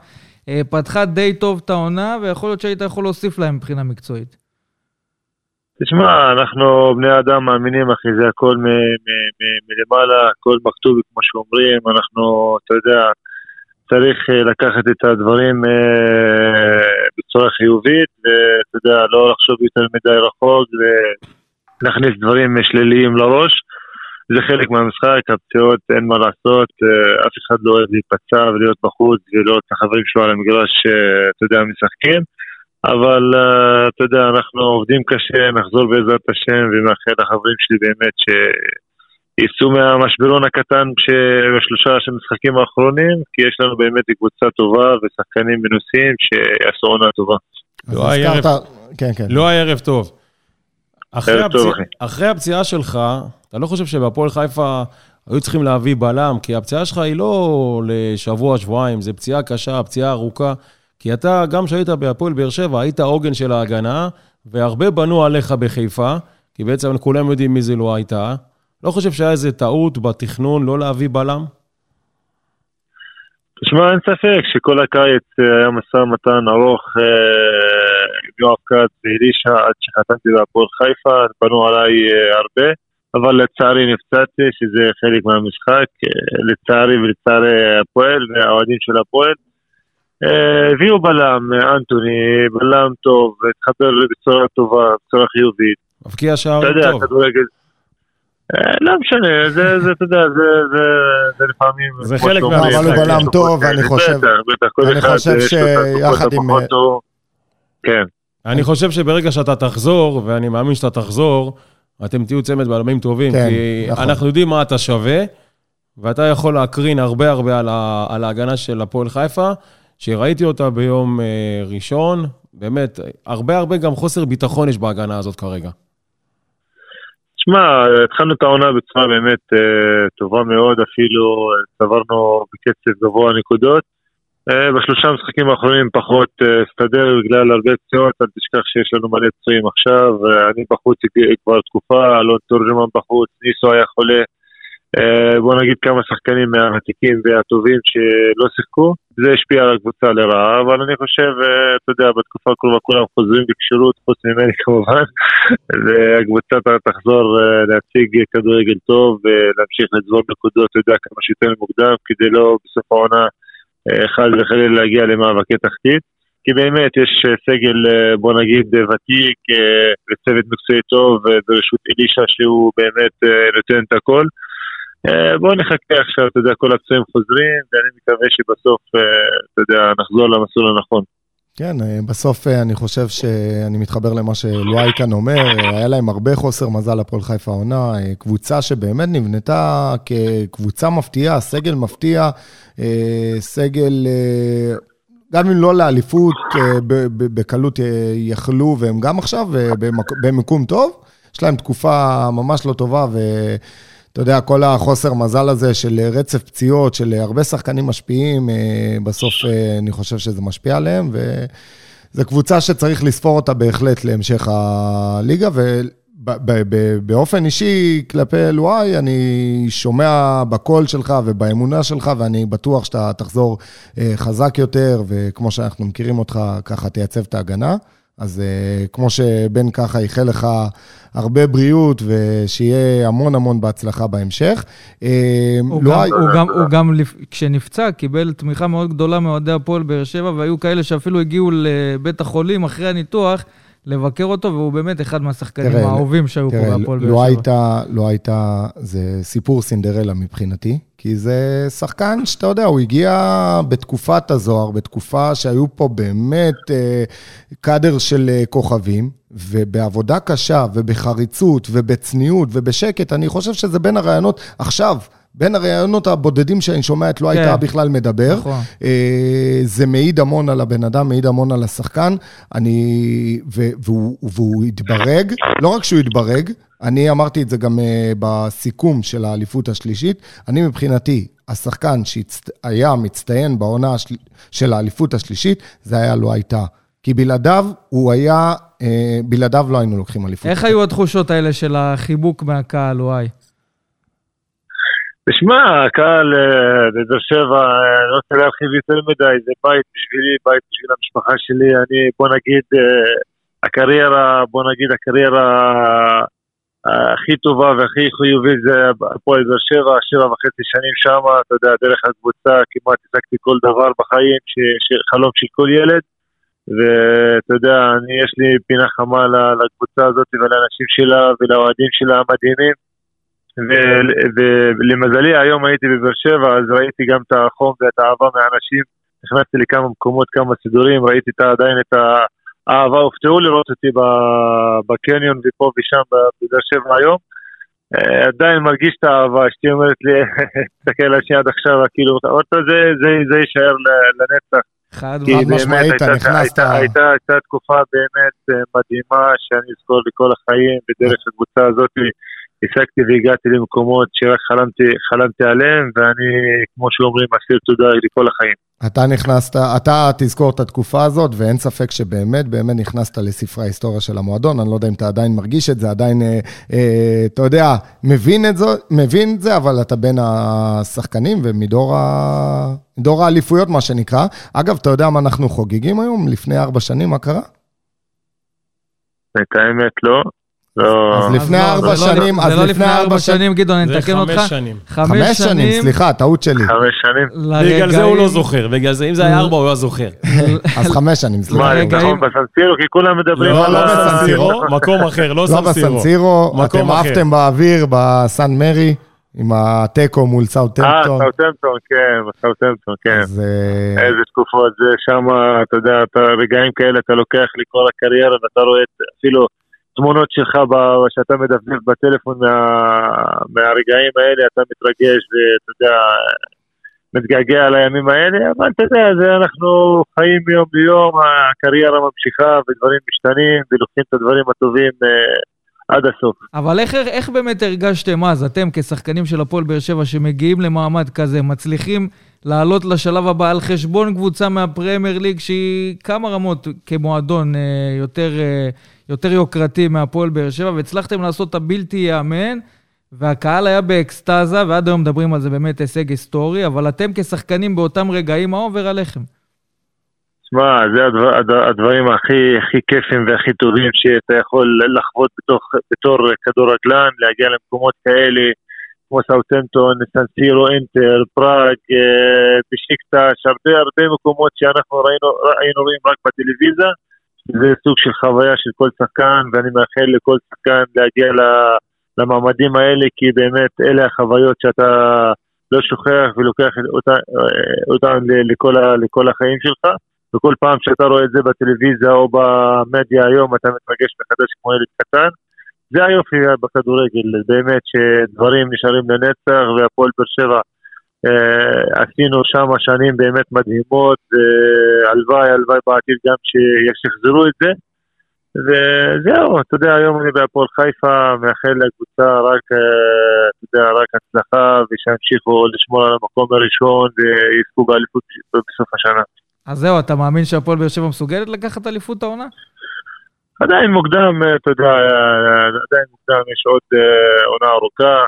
פתחה די טוב את העונה, ויכול להיות שהיית יכול להוסיף להם מבחינה מקצועית. תשמע, אנחנו בני אדם מאמינים, אחי, זה הכל מלמעלה, הכל מכתוב, כמו שאומרים, אנחנו, אתה יודע, צריך אה, לקחת את הדברים אה, בצורה חיובית, ואתה יודע, לא לחשוב יותר מדי רחוק ולהכניס דברים שליליים לראש. זה חלק מהמשחק, הפציעות, אין מה לעשות, אה, אף אחד לא אוהב להיפצע ולהיות בחוץ ולראות את החברים שלו על המגרש, אתה יודע, משחקים. אבל uh, אתה יודע, אנחנו עובדים קשה, נחזור בעזרת השם, ומאחל לחברים שלי באמת שייסעו מהמשברון הקטן בשלושה של המשחקים האחרונים, כי יש לנו באמת קבוצה טובה ושחקנים מנוסים שיעשו עונה טובה. לא היה הזכרת- כן, כן. לא היה ערב טוב. אחרי, ערב אחי. אחרי הפציעה שלך, אתה לא חושב שבהפועל חיפה היו צריכים להביא בלם? כי הפציעה שלך היא לא לשבוע, שבועיים, זו פציעה קשה, פציעה ארוכה. כי אתה, גם כשהיית בהפועל באר שבע, היית העוגן של ההגנה, והרבה בנו עליך בחיפה, כי בעצם כולם יודעים מי זה לא הייתה. לא חושב שהיה איזה טעות בתכנון לא להביא בלם? תשמע, אין ספק שכל הקיץ אה, היה משא ומתן ארוך אה, יואב כץ ואלישע עד שחתמתי בהפועל חיפה, פנו עליי אה, הרבה, אבל לצערי נפצעתי, שזה חלק מהמשחק, לצערי ולצערי הפועל והאוהדים של הפועל. אה, הביאו בלם, אנטוני, בלם טוב, התחבר בצורה טובה, בצורה חיובית. מבקיע שער אתה יודע, טוב. כדורגל... אה, לא משנה, זה, זה, אתה יודע, זה, זה, זה לפעמים... זה חלק מהמשחק. אבל הוא בלם טוב, כאלה. חושב- בטח, בטח, כל אני חושב שיחד עם- טוב. כן. אני חושב שברגע שאתה תחזור, ואני מאמין שאתה תחזור, אתם תהיו צמד בלמים טובים, כן, כי נכון. אנחנו יודעים מה אתה שווה, ואתה יכול להקרין הרבה הרבה על, ה, על ההגנה של הפועל חיפה, שראיתי אותה ביום אה, ראשון, באמת, הרבה הרבה גם חוסר ביטחון יש בהגנה הזאת כרגע. תשמע, התחלנו את העונה בצורה באמת אה, טובה מאוד, אפילו אה, צברנו בקצב גבוה נקודות. אה, בשלושה המשחקים האחרונים פחות אה, הסתדר בגלל הרבה פציעות, אל תשכח שיש לנו מלא פצועים עכשיו, אה, אני בחוץ כבר תקופה, אלון תורג'מן בחוץ, ניסו היה חולה. אה, בוא נגיד כמה שחקנים מהוותיקים והטובים שלא שיחקו, זה השפיע על הקבוצה לרעה, אבל אני חושב, אה, אתה יודע, בתקופה הקרובה כולם חוזרים בכשירות, חוץ ממני כמובן, והקבוצה תחזור אה, להציג כדורגל טוב ולהמשיך לצבור נקודות, אתה יודע, כמה שיותר מוקדם, כדי לא בסוף העונה חס וחלילה להגיע למאבקי תחתית. כי באמת יש סגל, בוא נגיד, ותיק וצוות מקצועי טוב בראשות אלישע שהוא באמת נותן את הכל. אה, בואו נחכה עכשיו, אתה יודע, כל הפצועים חוזרים, ואני מקווה שבסוף, אה, אתה יודע, נחזור למסלול הנכון. כן, אה, בסוף אני חושב שאני מתחבר למה שלואי כאן אומר, היה להם הרבה חוסר מזל הפועל חיפה העונה, אה, קבוצה שבאמת נבנתה כקבוצה מפתיעה, סגל מפתיע, סגל, גם אם לא לאליפות, בקלות יכלו, והם גם עכשיו במק- במיקום טוב, יש להם תקופה ממש לא טובה, ו... אתה יודע, כל החוסר מזל הזה של רצף פציעות, של הרבה שחקנים משפיעים, אה, בסוף אה, אני חושב שזה משפיע עליהם, וזו קבוצה שצריך לספור אותה בהחלט להמשך הליגה, ובאופן אישי כלפי לואי, אני שומע בקול שלך ובאמונה שלך, ואני בטוח שאתה תחזור אה, חזק יותר, וכמו שאנחנו מכירים אותך, ככה תייצב את ההגנה. אז uh, כמו שבן ככה איחל לך הרבה בריאות, ושיהיה המון המון בהצלחה בהמשך. Uh, הוא לא גם- הי- הוא גם, הוא גם, כשנפצע, קיבל תמיכה מאוד גדולה מאוהדי הפועל באר שבע, והיו כאלה שאפילו הגיעו לבית החולים אחרי הניתוח לבקר אותו, והוא באמת אחד מהשחקנים תראה, האהובים שהיו פה תראה, בהפועל לא באר שבע. הייתה, לא הייתה, זה סיפור סינדרלה מבחינתי, כי זה שחקן שאתה יודע, הוא הגיע בתקופת הזוהר, בתקופה שהיו פה באמת אה, קאדר של אה, כוכבים, ובעבודה קשה, ובחריצות, ובצניעות, ובשקט, אני חושב שזה בין הרעיונות, עכשיו, בין הרעיונות הבודדים שאני שומע את לא כן. הייתה בכלל מדבר. נכון. אה, זה מעיד המון על הבן אדם, מעיד המון על השחקן, אני, ו, והוא, והוא התברג, לא רק שהוא התברג, אני אמרתי את זה גם אה, בסיכום של האליפות השלישית, אני מבחינתי, השחקן שהיה מצטיין בעונה השל... של האליפות השלישית, זה היה לא הייתה. כי בלעדיו, הוא היה, אה, בלעדיו לא היינו לוקחים אליפות. איך היו התחושות האלה של החיבוק מהקהל, וואי? תשמע, הקהל אה, בבאר שבע, אה, לא רוצה להרחיב יותר מדי, זה בית בשבילי, בית בשביל המשפחה שלי. אני, בוא נגיד, אה, הקריירה, בוא נגיד, הקריירה הכי טובה והכי חיובית זה הפועל באר שבע, שבע וחצי שנים שם, אתה יודע, דרך הקבוצה כמעט השגתי כל דבר בחיים, חלום של כל ילד. ואתה יודע, אני, יש לי פינה חמה לקבוצה הזאת ולאנשים שלה ולאוהדים שלה המדהימים. ולמזלי היום הייתי בבאר שבע, אז ראיתי גם את החום ואת האהבה מהאנשים. נכנסתי לכמה מקומות, כמה סידורים, ראיתי את, עדיין את האהבה, הופתעו לראות אותי בקניון ופה ושם בבאר שבע היום. אה, עדיין מרגיש את האהבה, אשתי אומרת לי, תסתכל על שנייה עד עכשיו, כאילו, אמרת, זה, זה, זה יישאר לנצח. חד משמעית, אתה נכנסת- הייתה, תקופה באמת אה, מדהימה שאני אזכור לכל החיים, ודרך הקבוצה הזאת השגתי והגעתי למקומות שרק חלמתי, חלמתי עליהם, ואני, כמו שאומרים, אסיר תודה לכל החיים. אתה נכנסת, אתה תזכור את התקופה הזאת, ואין ספק שבאמת, באמת נכנסת לספרי ההיסטוריה של המועדון. אני לא יודע אם אתה עדיין מרגיש את זה, עדיין, אה, אה, אתה יודע, מבין את, זה, מבין את זה, אבל אתה בין השחקנים ומדור ה... האליפויות, מה שנקרא. אגב, אתה יודע מה אנחנו חוגגים היום? לפני ארבע שנים, מה קרה? את האמת לא. לא... אז לפני לא, ארבע זה לא שנים, אז זה לא לפני ארבע שנים- גדעון, אני זה אתקן אותך. חמש שנים. חמש שנים, סליחה, טעות שלי. חמש שנים. בגלל זה הוא לא זוכר, בגלל זה אם זה היה ארבע הוא היה זוכר. אז חמש שנים, סליחה. מה, ניצחון בסנסירו? כי כולם מדברים לא, על... לא ה- בסנסירו. מקום אחר, לא לא סמסירו. בסנסירו, מקום אתם. עפתם באוויר בסן מרי, עם התיקו מול אה, סאוטהמפטון. סאוטהמפטון, כן, סאוטהמפטון, כן. אה, איזה תקופות זה, שם, אתה יודע, אתה, רגעים כאלה אתה לוקח לכל הקריירה ואתה רואה אפילו תמונות שלך שאתה מדפדף בטלפון מה, מהרגעים האלה, אתה מתרגש ואתה יודע, מתגעגע לימים האלה, אבל אתה יודע, זה אנחנו חיים מיום ליום, הקריירה ממשיכה ודברים משתנים ולוקחים את הדברים הטובים אה, עד הסוף. אבל איך, איך באמת הרגשתם אז, אתם כשחקנים של הפועל באר שבע שמגיעים למעמד כזה, מצליחים לעלות לשלב הבא על חשבון קבוצה מהפרמייר ליג שהיא כמה רמות כמועדון אה, יותר, אה, יותר יוקרתי מהפועל באר שבע, והצלחתם לעשות את הבלתי ייאמן, והקהל היה באקסטזה, ועד היום מדברים על זה באמת הישג היסטורי, אבל אתם כשחקנים באותם רגעים, מה עובר עליכם? שמע, זה הדבר, הד- הדברים הכי, הכי כיפים והכי טובים שאתה יכול לחוות בתוך, בתור כדורגלן, להגיע למקומות כאלה, כמו סאוטנטון, סנסירו, אינטר, פראג, אה, בשיקטש, הרבה הרבה מקומות שאנחנו ראינו, היינו רואים רק בטלוויזיה. זה סוג של חוויה של כל שחקן, ואני מאחל לכל שחקן להגיע למעמדים האלה, כי באמת אלה החוויות שאתה לא שוכח ולוקח אותה- אותן ל- לכל, לכל החיים שלך. וכל פעם שאתה רואה את זה בטלוויזיה או במדיה היום, אתה מתרגש מחדש כמו ילד קטן. זה היופי בכדורגל, באמת שדברים נשארים לנצח, והפועל באר שבע עשינו שם שנים באמת מדהימות, והלוואי, הלוואי בעתיד גם שישחזרו את זה. וזהו, אתה יודע, היום אני בהפועל חיפה, מאחל לקבוצה רק, אה, אתה יודע, רק הצלחה, ושימשיכו לשמור על המקום הראשון ויזכו באליפות בסוף השנה. אז זהו, אתה מאמין שהפועל באר שבע מסוגלת לקחת אליפות העונה? עדיין מוקדם, אה, אתה יודע, אה, עדיין מוקדם, יש עוד אה, עונה ארוכה.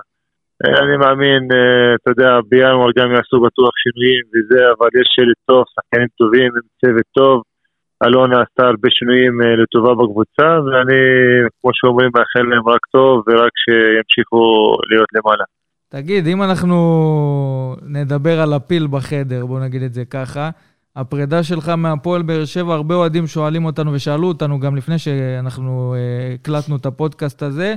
אה, אני מאמין, אה, אתה יודע, בינואר גם יעשו בטוח שינויים וזה, אבל יש שלט טוב, שחקנים טובים, עם צוות טוב. אלונה עשתה הרבה שינויים אה, לטובה בקבוצה, ואני, כמו שאומרים, מאחל להם רק טוב, ורק שימשיכו להיות למעלה. תגיד, אם אנחנו נדבר על הפיל בחדר, בוא נגיד את זה ככה, הפרידה שלך מהפועל באר שבע, הרבה אוהדים שואלים אותנו ושאלו אותנו גם לפני שאנחנו הקלטנו את הפודקאסט הזה,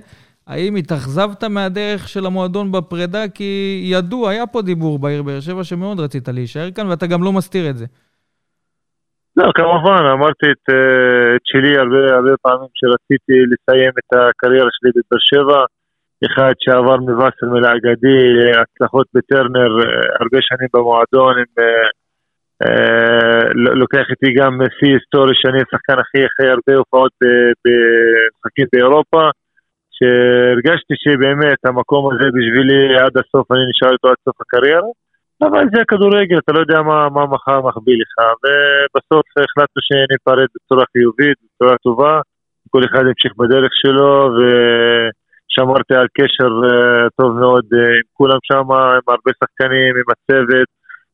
האם התאכזבת מהדרך של המועדון בפרידה? כי ידוע, היה פה דיבור בעיר באר שבע שמאוד רצית להישאר כאן, ואתה גם לא מסתיר את זה. לא, כמובן, אמרתי את, אה, את שלי הרבה, הרבה פעמים שרציתי לסיים את הקריירה שלי בבאר שבע. אחד שעבר מווסרמיל האגדי, הצלחות בטרנר, אה, הרבה שנים במועדון, עם, אה, אה, לוקח איתי גם שיא היסטורי שאני השחקן הכי הכי הרבה הופעות במשחקים באירופה, שהרגשתי שבאמת המקום הזה בשבילי עד הסוף, אני נשאר איתו עד סוף הקריירה. אבל זה כדורגל, אתה לא יודע מה, מה מחר מחביא לך, ובסוף החלטנו שניפרד בצורה חיובית, בצורה טובה, כל אחד ימשיך בדרך שלו, ושמרתי על קשר uh, טוב מאוד uh, עם כולם שם, עם הרבה שחקנים, עם הצוות,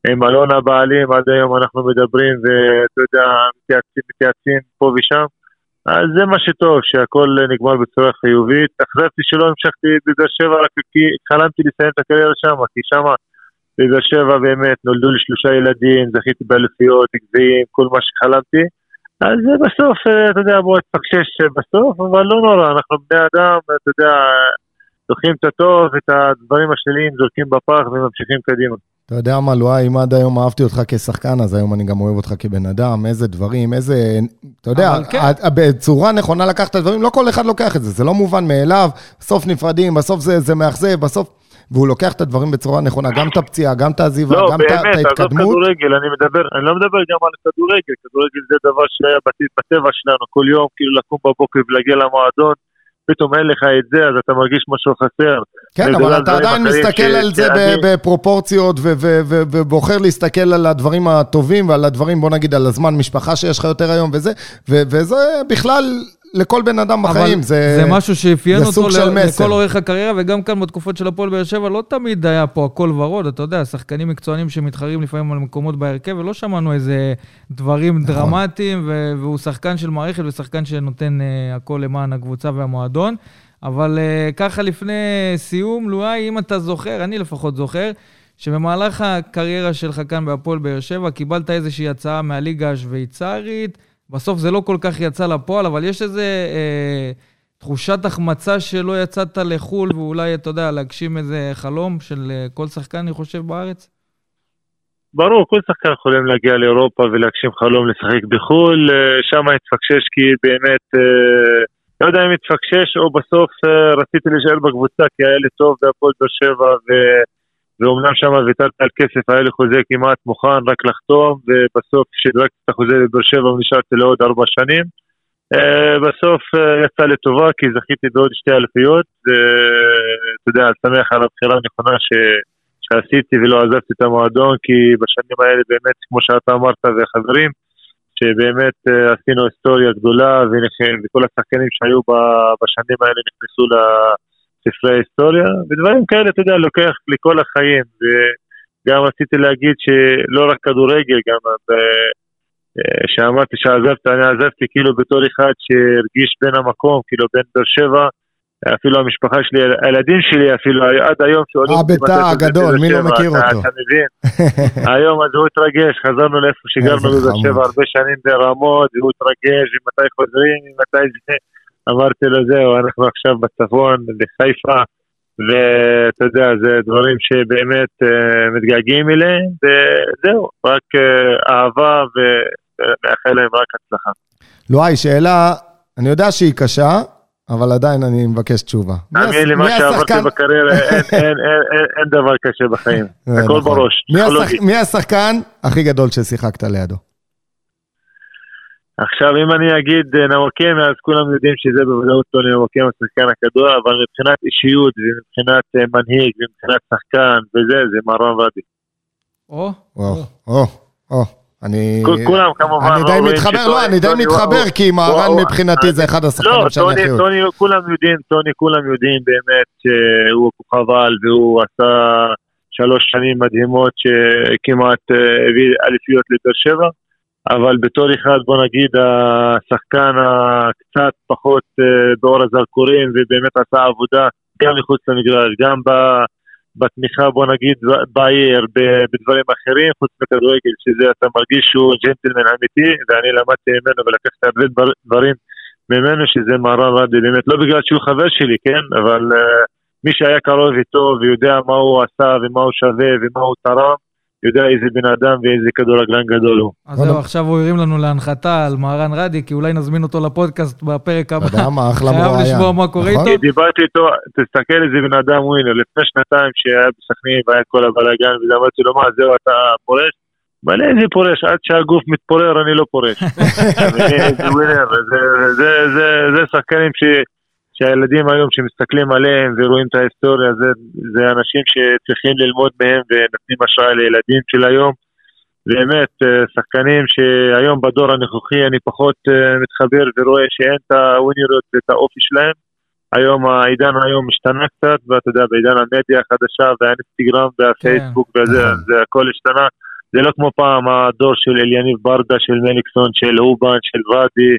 עם אלון הבעלים, עד היום אנחנו מדברים, ואתה יודע, מתייעצים פה ושם. אז זה מה שטוב, שהכל נגמר בצורה חיובית. אכזבתי שלא המשכתי בבאר שבע, רק כי חלמתי לסיים את הקריירה שם, כי שמה... בבאר שבע באמת נולדו לי שלושה ילדים, זכיתי באלופיות, גביעים, כל מה שחלמתי. אז בסוף, אתה יודע, בוא תפקשש בסוף, אבל לא נורא, אנחנו בני אדם, אתה יודע, לוקחים את הטוב, את הדברים השליליים, זורקים בפח וממשיכים קדימה. אתה יודע מה, לואי, אם עד היום אהבתי אותך כשחקן, אז היום אני גם אוהב אותך כבן אדם, איזה דברים, איזה... אתה יודע, כן. בצורה נכונה לקחת את הדברים, לא כל אחד לוקח את זה, זה לא מובן מאליו, בסוף נפרדים, בסוף זה, זה מאכזב, בסוף... והוא לוקח את הדברים בצורה נכונה, גם את הפציעה, גם את העזיבה, לא, גם את באמת, עזוב ההתקדמות. כדורגל, אני מדבר, אני לא מדבר גם על כדורגל, כדורגל זה דבר שהיה בטבע שלנו, כל יום, כאילו לקום בבוקר ולהגיע למועדון, פתאום אין לך את זה, אז אתה מרגיש משהו חסר. כן, אבל על אתה עדיין מסתכל ש- על זה שאני- בפרופורציות ו- ו- ו- ובוחר להסתכל על הדברים הטובים ועל הדברים, בוא נגיד, על הזמן משפחה שיש לך יותר היום וזה, וזה בכלל לכל בן אדם בחיים, זה... זה משהו שאפיין אותו. לכל אורך הקריירה, וגם כאן בתקופות של הפועל באר שבע לא תמיד היה פה הכל ורוד, אתה יודע, שחקנים מקצוענים שמתחרים לפעמים על מקומות בהרכב, ולא שמענו איזה דברים נכון. דרמטיים, ו- והוא שחקן של מערכת ושחקן שנותן אה, הכל למען הקבוצה והמועדון. אבל אה, ככה לפני סיום, לואי, אם אתה זוכר, אני לפחות זוכר, שבמהלך הקריירה שלך כאן בהפועל באר שבע, קיבלת איזושהי הצעה מהליגה השוויצרית, בסוף זה לא כל כך יצא לפועל, אבל יש איזה אה, תחושת החמצה שלא יצאת לחו"ל, ואולי, אתה יודע, להגשים איזה חלום של אה, כל שחקן, אני חושב, בארץ? ברור, כל שחקן יכולים להגיע לאירופה ולהגשים חלום לשחק בחו"ל, אה, שם התפקשש כי באמת, אה, לא יודע אם התפקשש או בסוף רציתי להישאר בקבוצה כי היה לי טוב בהפועל באר שבע ואומנם שם ויתרתי על כסף, היה לי חוזה כמעט מוכן רק לחתום ובסוף שדרגתי את החוזה לבאר שבע ונשארתי לעוד ארבע שנים. אה, בסוף אה, יצא לטובה כי זכיתי בעוד שתי אלפיות, ואתה יודע, אני שמח על הבחירה הנכונה ש... שעשיתי ולא עזבתי את המועדון, כי בשנים האלה באמת, כמו שאתה אמרת וחברים, שבאמת אה, עשינו היסטוריה גדולה, וכל השחקנים שהיו בשנים האלה נכנסו לספרי ההיסטוריה, ודברים כאלה, אתה יודע, לוקח לכל החיים. וגם רציתי להגיד שלא רק כדורגל, גם ב- אה, שאמרתי שעזבתי, אני עזבתי כאילו בתור אחד שהרגיש בין המקום, כאילו בין באר שבע, אפילו המשפחה שלי, הילדים שלי אפילו, עד היום שעולים... אה, ביתר הגדול, מי לא מכיר אותו? אתה מבין? היום אז הוא התרגש, חזרנו לאיפה שגרנו בבאר. שבע הרבה שנים ברמות, והוא התרגש, ומתי חוזרים, ומתי זה. אמרתי לו, זהו, אנחנו עכשיו בצפון, בחיפה, ואתה יודע, זה דברים שבאמת אה, מתגעגעים אליהם, וזהו, רק אה, אהבה ומאחל להם רק הצלחה. לואי, שאלה, אני יודע שהיא קשה, אבל עדיין אני מבקש תשובה. תאמין לי, מה שעברתי בקריירה, אין- דבר קשה בחיים. זה הכל נכון. בראש. מי השחקן הכי גדול ששיחקת לידו? עכשיו, אם אני אגיד אה, נווקם, אז כולם יודעים שזה בוודאות טוני נווקם, השחקן הכדור, אבל מבחינת אישיות ומבחינת אה, מנהיג ומבחינת שחקן וזה, זה מרון רדי. או, או, או, או. אני... כולם כמובן אני די מתחבר, לא, אני די מתחבר, כי מהרן מבחינתי זה אחד לא, השחקנים שאני טוני, הכי אוהב. טוני, כולם יודעים, טוני, כולם יודעים באמת שהוא כוכב על והוא עשה שלוש שנים מדהימות שכמעט אה, הביא אליפיות לבאר שבע, אבל בתור אחד, בוא נגיד, השחקן הקצת פחות אה, באור הזרקורים ובאמת עשה עבודה גם מחוץ למגרש, גם בתמיכה, בוא נגיד, בעיר, בדברים אחרים, חוץ מכדורגל, שזה אתה מרגיש שהוא ג'נטלמן אמיתי, ואני למדתי ממנו ולקחתי הרבה דבר- דברים ממנו, שזה מהרן רדי, באמת, לא בגלל שהוא חבר שלי, כן, אבל uh, מי שהיה קרוב איתו ויודע מה הוא עשה ומה הוא שווה ומה הוא תרם, יודע איזה בן אדם ואיזה כדורגלן גדול הוא. אז זהו, עכשיו הוא הרים לנו להנחתה על מהרן רדי, כי אולי נזמין אותו לפודקאסט בפרק הבא. אתה יודע מה, אחלה חייב מרואיין. לשמוע מה קורה נכון? איתו. דיברתי איתו, תסתכל איזה בן אדם ווינר, לפני שנתיים שהיה בסכנין והיה כל הבלאגן, ואמרתי לו, מה, זהו, אתה פורש? לי, איזה פורש? עד שהגוף מתפורר אני לא פורש. זה שחקנים ש- שהילדים היום שמסתכלים עליהם ורואים את ההיסטוריה, זה, זה אנשים שצריכים ללמוד מהם ונותנים השראה לילדים של היום. באמת, אה, שחקנים שהיום בדור הנוכחי אני פחות אה, מתחבר ורואה שאין את הווינריות ואת האופי שלהם. היום העידן היום השתנה קצת, ואתה יודע, בעידן המדיה החדשה והאינסטגרם והפייסבוק וזה, נכון. זה הכל השתנה. זה לא כמו פעם הדור של אליניב ברדה, של מליקסון, של אובן, של ואדי.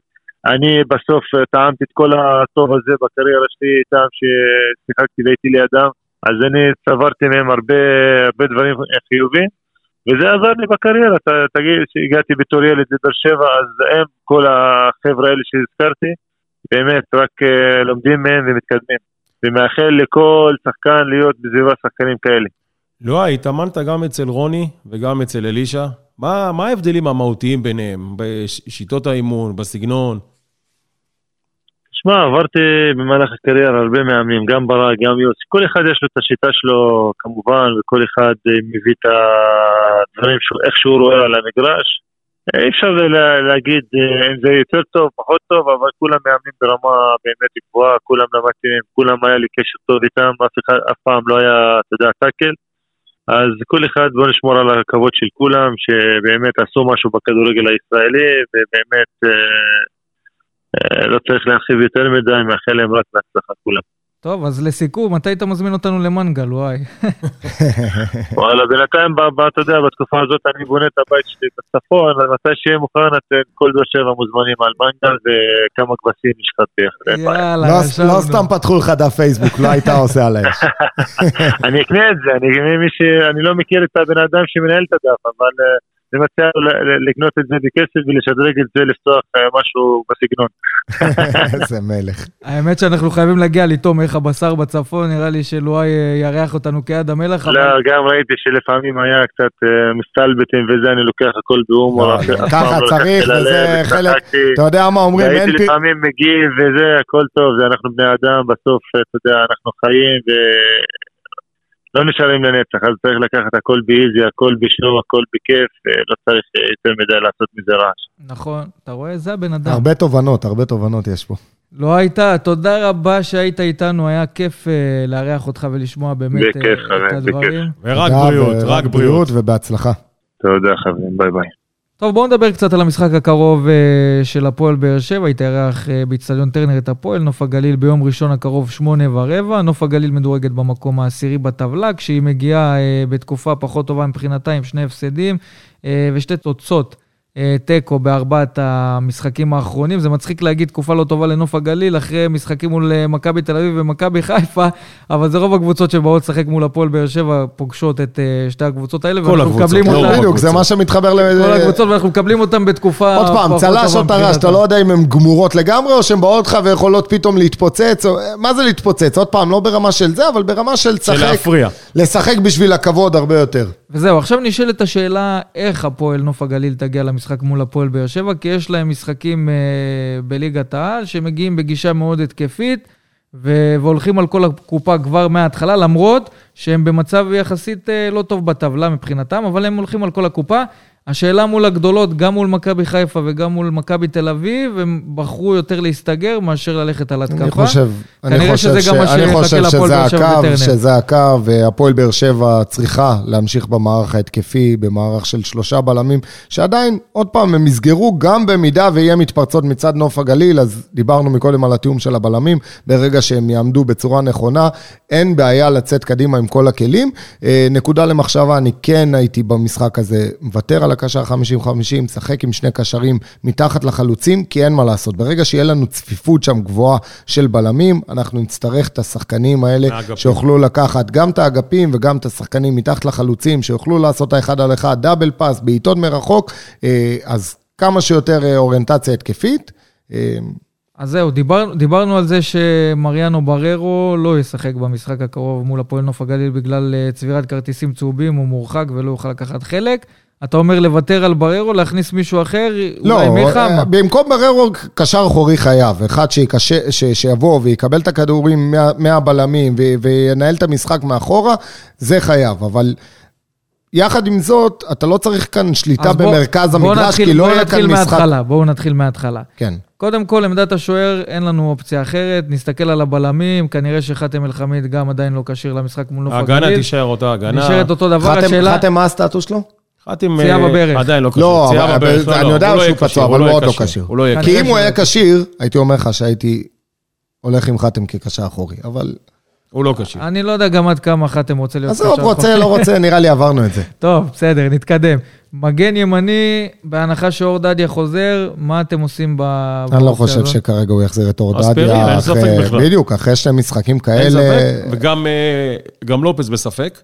אני בסוף אה, טעמתי את כל הטוב הזה בקריירה שלי איתם, ששיחקתי והייתי לידם, אז אני צברתי מהם הרבה, הרבה דברים חיובים. וזה עזר לי בקריירה, ת, תגיד שהגעתי בתור ילד לבאר שבע, אז הם, כל החבר'ה האלה שהזכרתי, באמת רק uh, לומדים מהם ומתקדמים. ומאחל לכל שחקן להיות בסביבה שחקנים כאלה. לא, התאמנת גם אצל רוני וגם אצל אלישע. מה, מה ההבדלים המהותיים ביניהם? בשיטות האימון, בסגנון? שמע, עברתי במהלך הקריירה הרבה מאמנים, גם ברק, גם יוסי. כל אחד יש לו את השיטה שלו, כמובן, וכל אחד אה, מביא את הדברים, שהוא- איך שהוא רואה על המגרש. אה, אי אפשר לה- להגיד אה, אם זה יותר טוב, פחות טוב, אבל כולם מאמנים ברמה באמת גבוהה, כולם למדתי כולם היה לי קשר טוב איתם, אף אחד אף פעם לא היה, אתה יודע, טאקל. אז כל אחד, בוא נשמור על הכבוד של כולם, שבאמת עשו משהו בכדורגל הישראלי, ובאמת... אה, אה, לא צריך להרחיב יותר מדי, מאחל להם רק בהצלחה כולם. טוב, אז לסיכום, מתי אתה מזמין אותנו למנגל, וואי. וואלה, בינתיים, אתה יודע, בתקופה הזאת אני בונה את הבית שלי בצפון, אז מתי שיהיה מוכן, אתם כל באר שבע מוזמנים על מנגל וכמה כבשים נשחט ביחד. אין בעיה. יאללה, לא-. לא סתם פתחו לך דף פייסבוק, לא היית עושה עליהם. אני אקנה את זה, אני מי ש... אני לא מכיר את הבן אדם שמנהל את הדף, אבל אה, אני מציע לקנות את זה בכסף ולשדרג את זה, לפתוח אה, משהו בסגנון. איזה מלך. האמת שאנחנו חייבים להגיע לטום איך הבשר בצפון, נראה לי שלואי אה, יארח אותנו כיד המלך, אבל... לא, גם ראיתי שלפעמים היה קצת אה, מסתלבטים וזה, אני לוקח הכל בהומור. לא, ככה צריך, וזה חלק-. אתה יודע מה אומרים, אין פי... לפעמים מגיב וזה, הכל טוב, אנחנו בני אדם, בסוף, אתה יודע, אנחנו חיים ולא נשארים לנצח, אז צריך לקחת הכל באיזי, הכל בשואו, הכל בכיף, אה, לא צריך אה, יותר מדי לעשות מזה רעש. נכון, אתה רואה? זה הבן אדם. הרבה תובנות, הרבה תובנות יש פה. לא הייתה, תודה רבה שהיית איתנו, היה כיף אה, לארח אותך ולשמוע באמת בכיף, חבר, את הדברים. ורק תודה, בריאות, ורק רק בריאות. ובהצלחה. תודה חברים, ביי ביי. טוב, בואו נדבר קצת על המשחק הקרוב אה, של הפועל באר שבע. יתארח אה, באיצטדיון טרנר את הפועל, נוף הגליל ביום ראשון הקרוב, שמונה ורבע. נוף הגליל מדורגת במקום העשירי בטבלה, כשהיא מגיעה אה, בתקופה פחות טובה מבחינתה, עם שני הפסדים אה, ושתי תוצאות. אה, תיקו בארבעת המשחקים האחרונים. זה מצחיק להגיד תקופה לא טובה לנוף הגליל, אחרי משחקים מול אה, מכבי תל אביב ומכבי חיפה, אבל זה רוב הקבוצות שבאות לשחק מול הפועל באר שבע, פוגשות את אה, שתי הקבוצות האלה, כל הקבוצות, לא אותן- רוב בדיוק, זה מה שמתחבר ל... כל הקבוצות, ואנחנו מקבלים אותם בתקופה... עוד פעם, צל"ש או טר"ש, אתה. לא יודע אם הן גמורות לגמרי, או שהן באות לך ויכולות פתאום להתפוצץ, או... מה זה להתפוצץ? עוד פעם, לא ברמה של זה, אבל ברמה של של לשחק, להפריע. לשחק בשביל הכבוד הרבה יותר. וזהו, עכשיו נשאלת השאלה איך הפועל נוף הגליל תגיע למשחק מול הפועל באר שבע, כי יש להם משחקים אה, בליגת העל שמגיעים בגישה מאוד התקפית, ו- והולכים על כל הקופה כבר מההתחלה, למרות שהם במצב יחסית אה, לא טוב בטבלה מבחינתם, אבל הם הולכים על כל הקופה. השאלה מול הגדולות, גם מול מכבי חיפה וגם מול מכבי תל אביב, הם בחרו יותר להסתגר מאשר ללכת על התקפה. אני חושב, אני חושב, מה אני חושב שזה הקו. שזה הקו, והפועל באר שבע צריכה להמשיך במערך ההתקפי, במערך של שלושה בלמים, שעדיין, עוד פעם, הם יסגרו גם במידה ויהיה מתפרצות מצד נוף הגליל, אז דיברנו מקודם על התיאום של הבלמים, ברגע שהם יעמדו בצורה נכונה, אין בעיה לצאת קדימה עם כל הכלים. אה, נקודה למחשבה, אני כן הייתי במשחק הזה מוותר על הקשר 50-50, משחק עם שני קשרים מתחת לחלוצים, כי אין מה לעשות. ברגע שיהיה לנו צפיפות שם גבוהה של בלמים, אנחנו נצטרך את השחקנים האלה האגפים. שיוכלו לקחת גם את האגפים וגם את השחקנים מתחת לחלוצים, שיוכלו לעשות האחד על אחד, דאבל פאס, בעיטות מרחוק, אה, אז כמה שיותר אה, אוריינטציה התקפית. אה, אז זהו, דיבר, דיברנו על זה שמריאנו בררו לא ישחק במשחק הקרוב מול הפועל נוף הגליל בגלל צבירת כרטיסים צהובים, הוא מורחק ולא יוכל לקחת חלק. אתה אומר לוותר על בררו, להכניס מישהו אחר, לא, אולי מיכה? אה? במקום בררו, קשר אחורי חייב. אחד שיקשה, ש, שיבוא ויקבל את הכדורים מה- מהבלמים ו- וינהל את המשחק מאחורה, זה חייב. אבל יחד עם זאת, אתה לא צריך כאן שליטה בוא- במרכז בוא המגרש, נתחיל- כי לא יהיה כאן משחק... בואו נתחיל מההתחלה. כן. קודם כל, עמדת השוער, אין לנו אופציה אחרת. נסתכל על הבלמים, כנראה שחאתם אל-חמיד גם עדיין לא כשיר למשחק מול נוף הגליל. ההגנה תישאר אותה הגנה. נשארת אותו דבר, חתם, השאלה... חתם, מה הסטטוס שלו? חתם, פציעה אה, בברך. עדיין לא. לא, פציעה אבל- בברך, אבל לא, אני לא, יודע הוא לא שהוא פצוע, אבל הוא לא עוד לא כשיר. הוא לא יהיה כנראה כשיר. כי אם הוא היה כשיר, הייתי אומר לך שהייתי הולך עם חתם כקשר אחורי, אבל... הוא לא כשיר. אני לא יודע גם עד כמה חאתם רוצה להיות עזוב, קשר רוצה, לא רוצה, נראה לי עברנו את זה. טוב, בסדר, נתקדם. מגן ימני, בהנחה שאור דדיה חוזר, מה אתם עושים ב... אני לא חושב? שכרגע הוא יחזיר את אור דדיה. אין ספק אחרי- בכלל. בדיוק, אחרי שני משחקים אין כאלה. ספק. וגם אה, לופס בספק.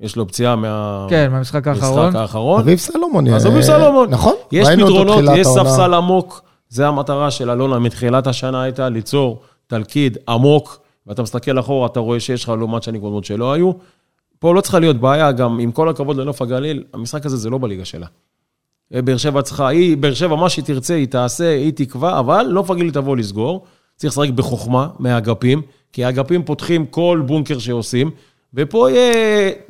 יש לו פציעה מה... כן, מהמשחק האחרון. משחק האחרון. אביב סלומון. אז אה, אביב סלומון. נכון. יש פתרונות, יש. ספסל עמוק. זה המטרה של אלונה מתחילת השנה הייתה ליצור תלכיד עמוק, ואתה מסתכל אחורה, אתה רואה שיש לך לעומת שנים קודמות שלא היו. פה לא צריכה להיות בעיה, גם עם כל הכבוד לנוף הגליל, המשחק הזה זה לא בליגה שלה. אה, באר שבע צריכה, היא, באר שבע, מה שהיא תרצה, היא תעשה, היא תקבע, אבל נוף הגליל תבוא לסגור. צריך לשחק בחוכמה מהאגפים, כי האגפים פותחים כל בונקר שעושים, ופה יהיה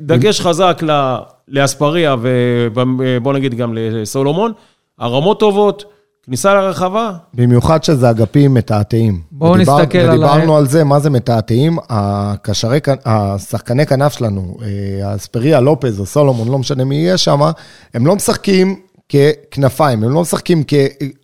דגש חזק ל- לאספריה, ובוא נגיד גם לסולומון. הרמות טובות, כניסה לרחבה, במיוחד שזה אגפים מתעתעים. בואו ודיבר- נסתכל על ה- ודיברנו על זה, מה זה מתעתעים. הקשרי, השחקני כנף שלנו, אה, אספריה, לופז או סולומון, לא משנה מי יהיה שם, הם לא משחקים ככנפיים, הם לא משחקים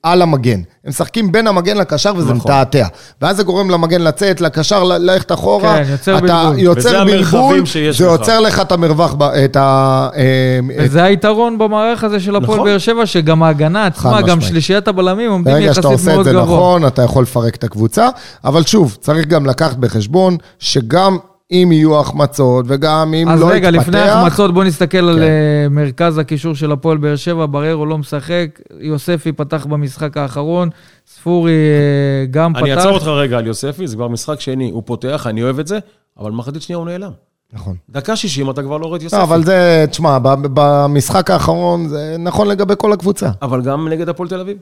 על המגן, הם משחקים בין המגן לקשר וזה נכון. מתעתע. ואז זה גורם למגן לצאת, לקשר ללכת אחורה. כן, יוצר אתה בלבול. יוצר בלבול, זה לך. יוצר לך את המרווח, ב- את ה... אה, את- וזה היתרון במערך הזה של הפועל נכון. באר שבע, שגם ההגנה עצמה, גם משמעית. שלישיית הבלמים עומדים ברגע שאתה יחסית עושה את מאוד זה גבוה. נכון, אתה יכול לפרק את הקבוצה, אבל שוב, צריך גם לקחת בחשבון שגם אם יהיו החמצות וגם אם אז לא רגע, לפני יתפתח, ההחמצות, בוא נסתכל על כן. אה, מרכז הקישור של הפועל באר שבע, בררו לא משחק, יוספי פתח במשחק האחרון, ספורי אה, גם פתח. אני אעצור אותך רגע על יוספי, זה כבר משחק שני, הוא פותח, אני אוהב את זה, אבל מחצית שנייה הוא נעלם. נכון. דקה 60 אתה כבר לא רואה את יוספי. לא, אבל זה, תשמע, במשחק האחרון זה נכון לגבי כל הקבוצה. אבל גם נגד הפועל תל אביב.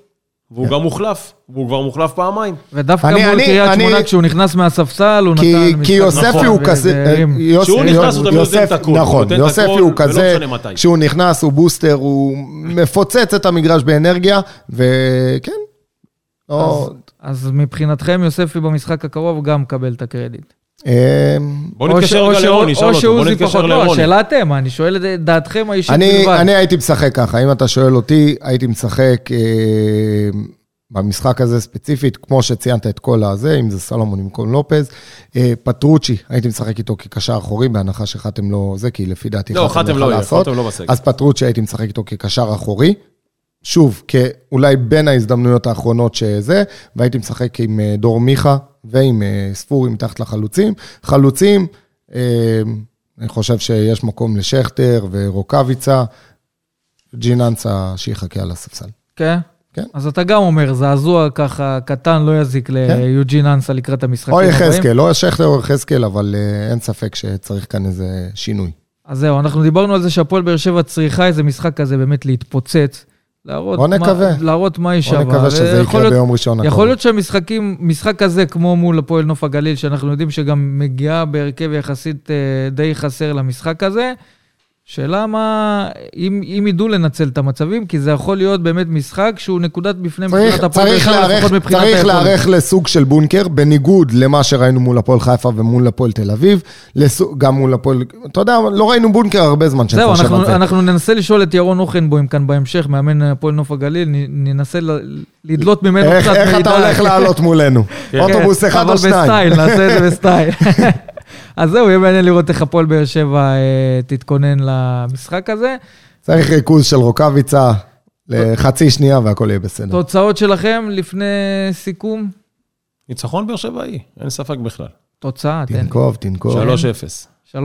והוא כן. גם מוחלף, והוא כבר מוחלף פעמיים. ודווקא אני- מול אני- קריית אני- שמונה, כשהוא נכנס מהספסל, הוא כי, נתן כי יוספי נכון, הוא כזה, כשהוא נכנס, הוא תמיד נותן את הכול, הוא נכון, נותן את יוספי הכול, הוא כזה. כשהוא נכנס הוא בוסטר, הוא מפוצץ את המגרש באנרגיה, וכן, אז מבחינתכם, יוספי במשחק הקרוב גם מקבל את הקרדיט. אה, בוא או ש- נתקשר או רגע ש- לרוני, שאל או אותו, בוא שעוזי נתקשר פחות, לא, לרוני. השאלה אתם, אני שואל את דעתכם האישית אני, בלבד. אני הייתי משחק ככה, אם אתה שואל אותי, הייתי משחק אה, במשחק הזה ספציפית, כמו שציינת את כל הזה, אם זה סלומון במקום לופז. אה, פטרוצ'י, הייתי משחק איתו כקשר אחורי, בהנחה שחתם לא זה, כי לפי דעתי לא, חתם לא יהיה, לעשות. חתם לא בסגל. אז פטרוצ'י הייתי משחק איתו כקשר אחורי. שוב, אולי בין ההזדמנויות האחרונות שזה, והייתי משחק עם אה, דור מיכה ועם אה, ספורי מתחת לחלוצים. חלוצים, אה, אני חושב שיש מקום לשכטר ורוקאביצה, ג'יננסה שיחכה על הספסל. כן? כן. אז אתה גם אומר, זעזוע ככה קטן לא יזיק ליוג'ין אנסה לקראת המשחקים או הבאים. יחזקאל, או שכטר או יחזקאל, אבל אין ספק שצריך כאן איזה שינוי. אז זהו, אנחנו דיברנו על זה שהפועל באר שבע צריכה איזה משחק כזה באמת להתפוצץ. להראות בוא מה- נקווה. להראות מה היא בוא שווה. נקווה שזה יקרה להיות- ביום ראשון הקרוב. יכול להיות שהמשחקים, משחק כזה כמו מול הפועל נוף הגליל, שאנחנו יודעים שגם מגיעה בהרכב יחסית אה, די חסר למשחק הזה, שאלה מה, אם, אם ידעו לנצל את המצבים, כי זה יכול להיות באמת משחק שהוא נקודת בפני צריך, מבחינת הפועל להיערך, לפחות מבחינת צריך. להיערך לסוג של בונקר, בניגוד למה שראינו מול הפועל חיפה ומול הפועל תל אביב, לסוג, גם מול הפועל, אתה יודע, לא ראינו בונקר הרבה זמן שאני חושב אנחנו, על זה. אנחנו ננסה לשאול את ירון הוכנבוים כאן בהמשך, מאמן הפועל נוף הגליל, ננסה לדלות ממנו איך, קצת איך מידע. אתה הולך לעלות מולנו? אוטובוס כן, אחד אבל או שניים? ב style, נעשה את זה ב style. אז זהו, יהיה מעניין לראות איך הפועל באר שבע אה, תתכונן למשחק הזה. צריך ריכוז של רוקאביצה לחצי שנייה והכל יהיה בסדר. תוצאות שלכם לפני סיכום? ניצחון באר שבעי, אין ספק בכלל. תוצאה, תן. תנקוב, תנקוב. 3-0. 3-0,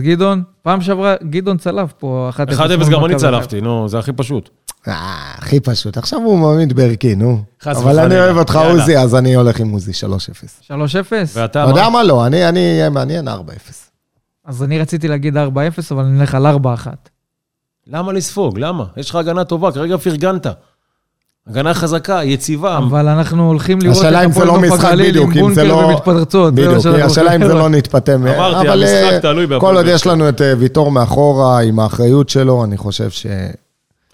גדעון. פעם שעברה, גדעון צלף פה 1-0. 1-0 מול גם אני צלפתי, נו, זה הכי פשוט. אה, הכי פשוט. עכשיו הוא מעמיד בערכי, נו. חס אבל אני. אוהב אותך. עוזי, אז אני הולך עם עוזי, 3-0. 3-0? ואתה, אתה יודע מה? לא, אני אני אהיה מעניין 4-0. אז אני רציתי להגיד 4-0, אבל אני אלך על 4-1. למה לספוג? למה? יש לך הגנה טובה, כרגע פרגנת. הגנה חזקה, יציבה. אבל אנחנו הולכים לראות השאלה אם את זה הפועל לא נוף משחק הגליל עם בדיוק, אם זה בונקר לא... ומתפרצות. בדיוק, השאלה אם זה. לא נתפתה. מ- אמרתי, אבל המשחק אה, תלוי בהפועל כל עוד יש. לנו את אה, ויטור מאחורה עם האחריות שלו, אני חושב ש...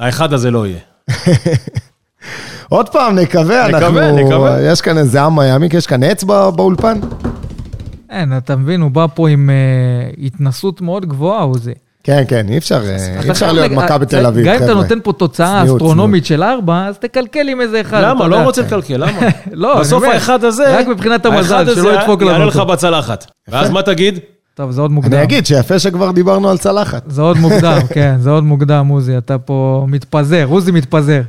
האחד הזה לא יהיה. עוד פעם, נקווה, נקווה, אנחנו... נקווה. יש כאן איזה עם מיאמיק, יש כאן עץ בא- באולפן? אין, אתה מבין, הוא בא פה עם אה, התנסות מאוד גבוהה, עוזי. כן, כן, אי אפשר אה, אי אפשר להיות לג- מכבי אה, תל אביב, גם אם אתה חבר'ה. נותן פה תוצאה אסטרונומית של ארבע, אז תקלקל עם איזה אחד. למה? לא. רוצה לקלקל, למה? לא, אני בסוף האחד הזה... רק מבחינת המזל, האחד הזה שלא ידפוק לנו יעלה לך. בצלחת. ואז מה תגיד? טוב, זה עוד מוקדם. אני אגיד שיפה שכבר דיברנו על צלחת. זה עוד מוקדם, כן, זה עוד מוקדם, עוזי, אתה פה מתפזר, עוזי מתפזר.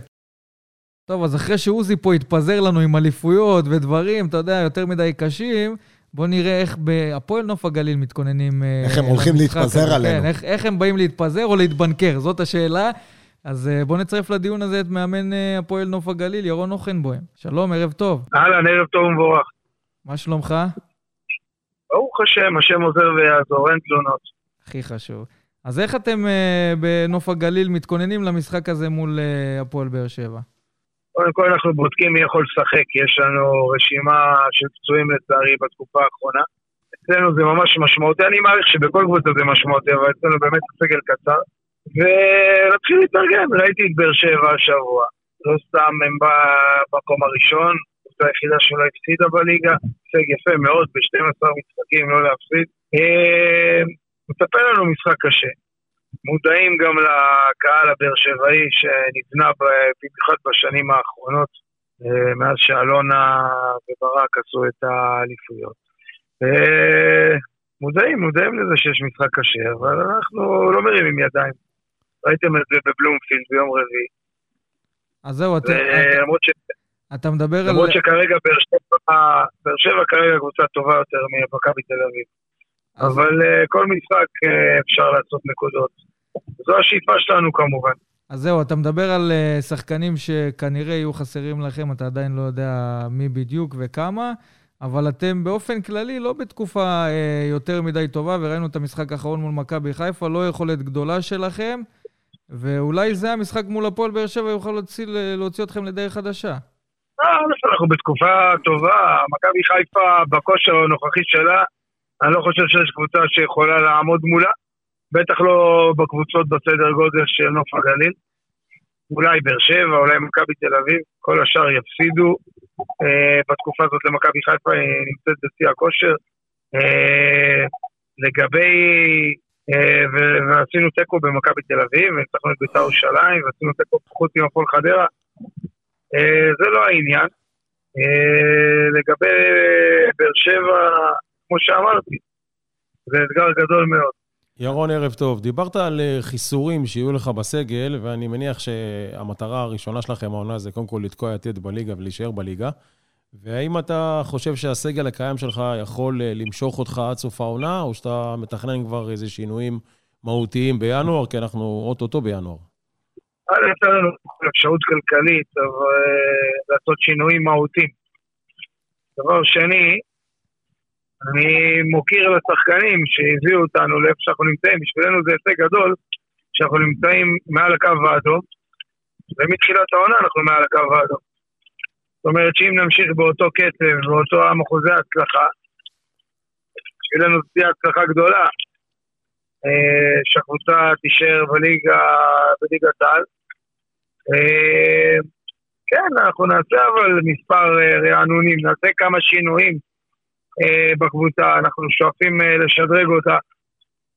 טוב, אז אחרי שעוזי פה התפזר לנו עם אליפויות ודברים, אתה יודע, יותר מדי קשים, בוא נראה איך בהפועל נוף הגליל מתכוננים אה, איך הם הולכים להתפזר הזה. עלינו. כן, איך, איך הם באים להתפזר או להתבנקר, זאת השאלה. אז אה, בוא נצרף לדיון הזה את מאמן אה, הפועל נוף הגליל, ירון אוכנבוים. שלום, ערב טוב. אהלן, ערב טוב ומבורך. מה שלומך? ברוך השם, השם עוזר ויעזור, אין תלונות. הכי חשוב. אז איך אתם אה, בנוף הגליל מתכוננים למשחק הזה מול אה, הפועל באר שבע? קודם כל אנחנו בודקים מי יכול לשחק, יש לנו רשימה של פצועים לצערי בתקופה האחרונה. אצלנו זה ממש משמעותי, אני מעריך שבכל קבוצה זה משמעותי, אבל אצלנו באמת סגל קצר. ונתחיל להתארגן, ראיתי את באר שבע השבוע. לא סתם הם במקום הראשון, קבוצה היחידה שלא הפסידה בליגה, הישג יפה מאוד, ב-12 משחקים לא להפסיד. אה, מצפה לנו משחק קשה. מודעים גם לקהל הבאר שבעי שנבנה במיוחד בשנים האחרונות, אה, מאז שאלונה וברק עשו את האליפויות. אה, מודעים, מודעים לזה שיש משחק קשה, אבל אנחנו לא מרימים ידיים. ראיתם את זה בבלומפילד ביום רביעי. אז זהו, אתה, למרות ש... אתה מדבר על... למרות שכרגע באר שבע, באר שבע כרגע קבוצה טובה יותר ממכבי תל אביב. אז- אבל אה, כל משחק אה, אפשר לעשות נקודות. זו השאיפה שלנו כמובן. אז זהו, אתה מדבר על אה, שחקנים שכנראה יהיו חסרים לכם, אתה עדיין לא יודע מי בדיוק וכמה, אבל אתם באופן כללי לא בתקופה אה, יותר מדי טובה, וראינו את המשחק האחרון מול מכבי חיפה, לא יכולת גדולה שלכם, ואולי זה המשחק מול הפועל באר שבע יוכל להוציא, להוציא אתכם לדרך חדשה. אה, אנחנו בתקופה טובה, מכבי חיפה בכושר הנוכחי שלה, אני לא חושב שיש קבוצה שיכולה לעמוד מולה, בטח לא בקבוצות בסדר גודל של נוף הגליל. אולי באר שבע, אולי מכבי תל אביב, כל השאר יפסידו. אה, בתקופה הזאת למכבי חיפה היא נמצאת בשיא הכושר. אה, לגבי, אה, ו- ועשינו תיקו במכבי תל אביב, וניצחנו את בית"ר ירושלים, ועשינו תיקו חוץ עם הפועל חדרה. אה, זה לא העניין. אה, לגבי באר שבע, כמו שאמרתי, זה אתגר גדול מאוד. ירון, ערב טוב. דיברת על אה, חיסורים שיהיו לך בסגל, ואני מניח שהמטרה הראשונה שלכם העונה זה קודם כל לתקוע יתד בליגה ולהישאר בליגה. והאם אתה חושב שהסגל הקיים שלך יכול אה, למשוך אותך עד סוף העונה, או שאתה מתכנן כבר איזה שינויים מהותיים בינואר, כי אנחנו אוטוטו בינואר? הייתה לנו אפשרות כלכלית אה, לעשות שינויים מהותיים. דבר שני, אני מוקיר לשחקנים שהביאו אותנו לאיפה שאנחנו נמצאים, בשבילנו זה הישג גדול שאנחנו נמצאים מעל הקו האדום, ומתחילת העונה אנחנו מעל הקו האדום. זאת אומרת שאם נמשיך באותו קצב, באותו אחוזי הצלחה, בשבילנו זו תהיה הצלחה גדולה, אה, שהקבוצה תישאר בליגה, בליגת העל. אה, כן, אנחנו נעשה אבל מספר אה, רענונים, נעשה כמה שינויים אה, בקבוצה, אנחנו שואפים אה, לשדרג אותה.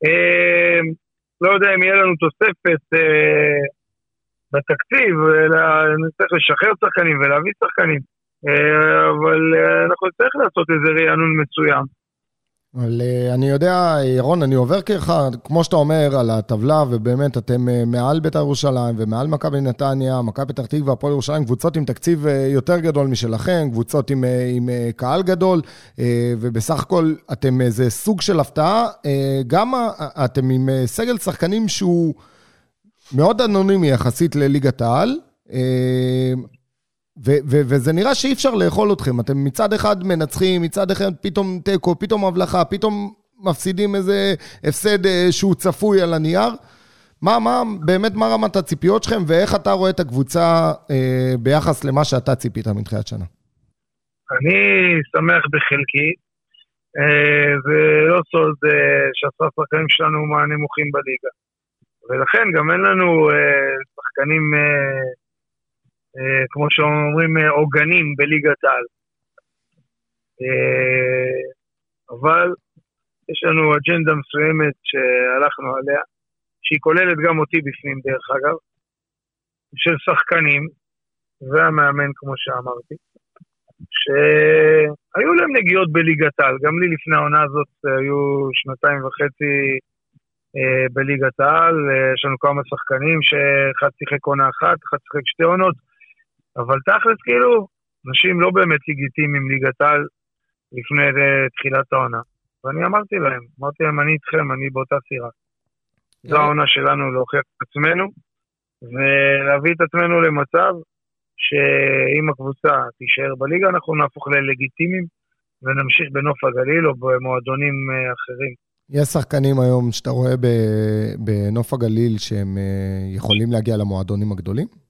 אה, לא יודע אם יהיה לנו תוספת אה, בתקציב, אלא נצטרך לשחרר שחקנים ולהביא שחקנים, אה, אבל אה, אנחנו נצטרך לעשות איזה רענון מסוים. אבל אה, אני יודע, ירון, אני עובר ככה, כמו שאתה אומר, על הטבלה, ובאמת אתם אה, מעל בית"ר ירושלים ומעל מכבי נתניה, מכבי פתח תקווה, הפועל ירושלים, קבוצות עם תקציב אה, יותר גדול משלכם, קבוצות עם, אה, עם אה, קהל גדול, אה, ובסך הכל אתם איזה סוג של הפתעה. אה, גם אתם עם אה, סגל שחקנים שהוא מאוד אנונימי יחסית לליגת העל. ו- ו- וזה נראה שאי אפשר לאכול אתכם. אתם מצד אחד מנצחים, מצד אחד פתאום תיקו, פתאום הבלחה, פתאום מפסידים איזה הפסד אה, שהוא צפוי על הנייר. מה, מה, באמת, מה רמת הציפיות שלכם, ואיך אתה רואה את הקבוצה אה, ביחס למה שאתה ציפית מתחילת שנה? אני שמח בחלקי, אה, ולא סוד אה, שהשחקנים שחקנים שלנו מהנמוכים בליגה. ולכן גם אין לנו אה, שחקנים, אה, כמו שאומרים, אה, עוגנים בליגת העל. אה, אבל יש לנו אג'נדה מסוימת שהלכנו עליה, שהיא כוללת גם אותי בפנים דרך אגב, של שחקנים, והמאמן כמו שאמרתי. שהיו להם נגיעות בליגת העל. גם לי לפני העונה הזאת היו שנתיים וחצי אה, בליגת העל. אה, יש לנו כמה שחקנים שאחד שיחק עונה אחת, אחד שיחק שתי עונות, אבל תכלס כאילו, אנשים לא באמת לגיטימיים ליגת העל לפני אה, תחילת העונה. ואני אמרתי להם, אמרתי להם, אני איתכם, אני באותה סירה. זו העונה שלנו להוכיח את עצמנו, ולהביא את עצמנו למצב שאם הקבוצה תישאר בליגה, אנחנו נהפוך ללגיטימיים ונמשיך בנוף הגליל או במועדונים אה, אחרים. יש שחקנים היום שאתה רואה בנוף הגליל שהם אה, יכולים להגיע למועדונים הגדולים?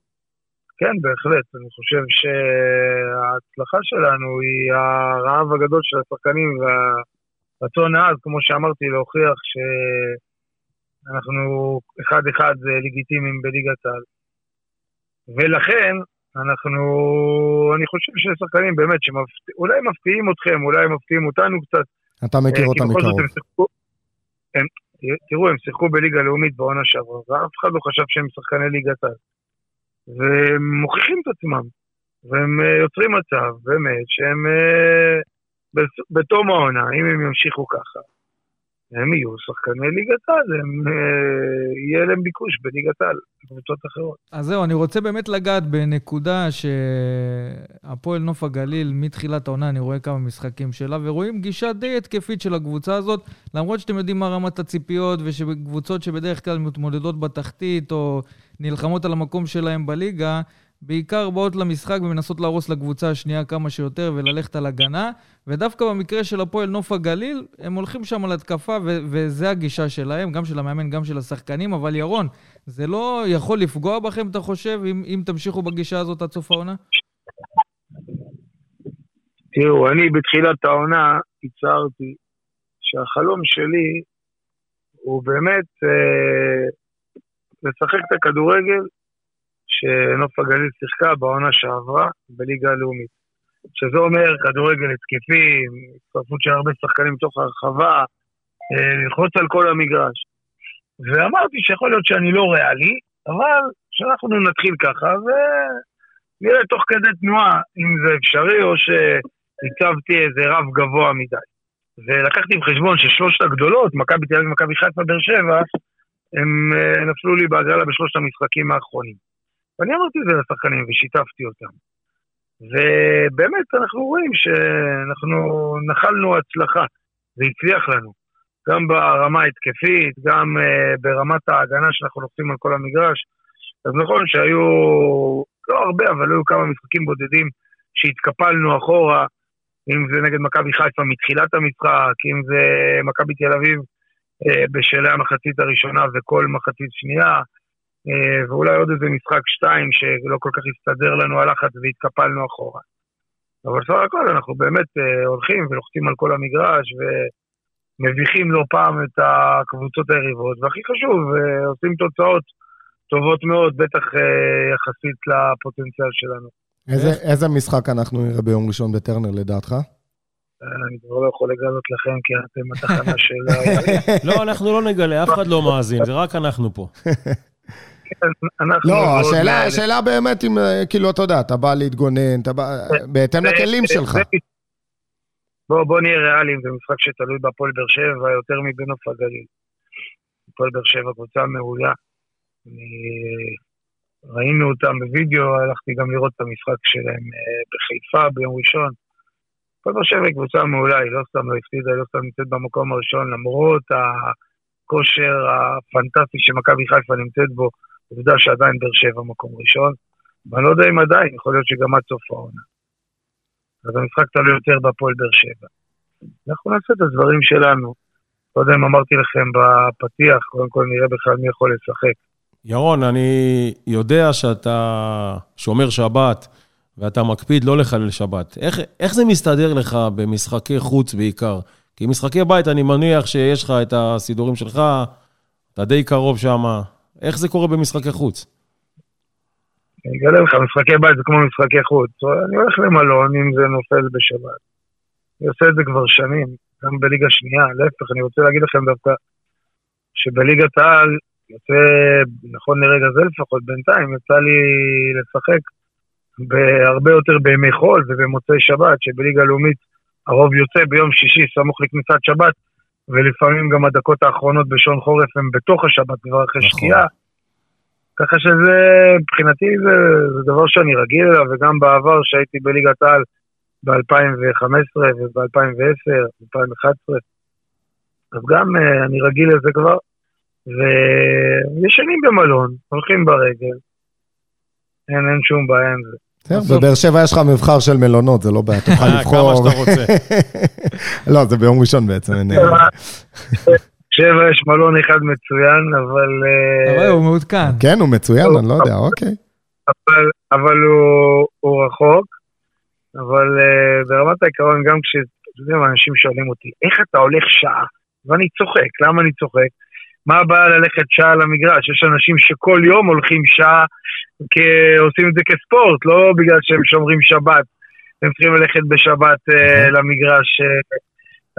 כן, בהחלט. אני חושב שההצלחה שלנו היא הרעב הגדול של השחקנים והרצון העז, כמו שאמרתי, להוכיח שאנחנו אחד-אחד לגיטימיים בליגת העל. ולכן, אנחנו, אני חושב שיש שחקנים באמת שאולי מפתיעים אתכם, אולי מפתיעים אותנו קצת. אתה מכיר אה, אותם מקרוב. הם שיחקו, הם, תראו, הם שיחקו בליגה לאומית בעונה שעברה, ואף אחד לא חשב שהם שחקני ליגת העל. והם מוכיחים את עצמם, והם אה, יוצרים מצב, באמת, שהם אה, בתום העונה, אם הם ימשיכו ככה, הם יהיו שחקני ליגת העל, אה, יהיה להם ביקוש בליגת העל, בקבוצות אחרות. אז זהו, אני רוצה באמת לגעת בנקודה שהפועל נוף הגליל, מתחילת העונה, אני רואה כמה משחקים שלה, ורואים גישה די התקפית של הקבוצה הזאת, למרות שאתם יודעים מה רמת הציפיות, ושקבוצות שבדרך כלל מתמודדות בתחתית, או נלחמות על המקום שלהם בליגה, בעיקר באות למשחק ומנסות להרוס לקבוצה השנייה כמה שיותר וללכת על הגנה, ודווקא במקרה של הפועל נוף הגליל, הם הולכים שם על התקפה, ו- וזה הגישה שלהם, גם של המאמן, גם של השחקנים, אבל ירון, זה לא יכול לפגוע בכם, אתה חושב, אם, אם תמשיכו בגישה הזאת עד סוף העונה? תראו, אני בתחילת העונה הצהרתי שהחלום שלי הוא באמת אה, לשחק את הכדורגל שנוף הגליל שיחקה בעונה שעברה בליגה הלאומית. שזה אומר כדורגל התקפי, הצטרפות של הרבה שחקנים מתוך הרחבה, אה, ללחוץ על כל המגרש. ואמרתי שיכול להיות שאני לא ריאלי, אבל שאנחנו נתחיל ככה, ונראה תוך כדי תנועה אם זה אפשרי או שהצבתי איזה רף גבוה מדי. ולקחתי בחשבון ששלושת הגדולות, מכבי תל אביב, מכבי חיפה, באר שבע, הם אה, נפלו לי בהגרלה בשלושת המשחקים האחרונים. ואני אמרתי את זה לשחקנים ושיתפתי אותם. ובאמת אנחנו רואים שאנחנו נחלנו הצלחה, זה הצליח לנו. גם ברמה ההתקפית, גם uh, ברמת ההגנה שאנחנו לוחצים על כל המגרש. אז נכון שהיו, לא הרבה, אבל היו כמה משחקים בודדים שהתקפלנו אחורה, אם זה נגד מכבי חיפה מתחילת המשחק, אם זה מכבי תל אביב uh, בשלהי המחצית הראשונה וכל מחצית שנייה. אה, ואולי עוד איזה משחק שתיים שלא כל כך הסתדר לנו הלחץ והתקפלנו אחורה. אבל בסך הכל אנחנו באמת אה, הולכים ולוחצים על כל המגרש ומביכים לא פעם את הקבוצות היריבות, והכי חשוב, אה, עושים תוצאות טובות מאוד, בטח יחסית לפוטנציאל שלנו. איזה, איזה משחק אנחנו נראה ביום ראשון בטרנר לדעתך? אני כבר לא יכול לגלות לכם, כי אתם התחנה של... לא, אנחנו לא נגלה, אף אחד לא מאזין, זה רק אנחנו פה. לא, השאלה, השאלה באמת אם, אה, כאילו, אתה יודע, אתה בא להתגונן, אתה בא, בהתאם לכלים שלך. בוא, בוא נהיה ריאליים, זה משחק שתלוי בהפועל באר שבע יותר מבנוף הגליל. הפועל באר שבע קבוצה מעולה. ראינו אותם בווידאו, הלכתי גם לראות את המשחק שלהם אה, בחיפה ביום ראשון. הפועל באר שבע היא קבוצה מעולה, היא לא סתם לא הפסידה, היא לא סתם נמצאת במקום הראשון, למרות הכושר הפנטסטי שמכבי חיפה נמצאת בו. עובדה שעדיין באר שבע מקום ראשון, ואני לא יודע אם עדיין, יכול להיות שגם עד סוף העונה. אז המשחק תלוי יותר בהפועל באר שבע. אנחנו נעשה את הדברים שלנו. קודם אמרתי לכם בפתיח, קודם כל נראה בכלל מי יכול לשחק. ירון, אני יודע שאתה שומר שבת ואתה מקפיד לא לחלל שבת. איך, איך זה מסתדר לך במשחקי חוץ בעיקר? כי משחקי בית, אני מניח שיש לך את הסידורים שלך, אתה די קרוב שם. איך זה קורה במשחקי חוץ? אני אגלה לך, משחקי בית זה כמו משחקי חוץ. אני הולך למלון אם זה נופל בשבת. אני עושה את זה כבר שנים, גם בליגה שנייה. להפך, אני רוצה להגיד לכם דווקא שבליגת העל, יוצא, נכון לרגע זה לפחות, בינתיים, יצא לי לשחק בהרבה יותר בימי חול ובמוצאי שבת, שבליגה לאומית הרוב יוצא ביום שישי סמוך לכניסת שבת, ולפעמים גם הדקות האחרונות בשעון חורף הם בתוך השבת כבר אחרי נכון. שקיעה. ככה שזה, מבחינתי זה, זה דבר שאני רגיל אליו, וגם בעבר שהייתי בליגת העל ב-2015 וב-2010, 2011, אז גם uh, אני רגיל לזה כבר, וישנים במלון, הולכים ברגל, אין, אין שום בעיה עם זה. בבאר שבע יש לך מבחר של מלונות, זה לא בעיה, תוכל אה, לבחור. כמה שאתה רוצה. לא, זה ביום ראשון בעצם. שבע יש מלון אחד מצוין, אבל... אה, אבל הוא מעודכן. כן, הוא מצוין, אני לא יודע, אוקיי. אבל הוא רחוק, אבל אה, ברמת העיקרון, גם כשאנשים שואלים אותי, איך אתה הולך שעה? ואני צוחק, למה אני צוחק? מה הבעיה ללכת שעה למגרש? יש אנשים שכל יום הולכים שעה, עושים את זה כספורט, לא בגלל שהם שומרים שבת. הם צריכים ללכת בשבת uh, למגרש. Uh,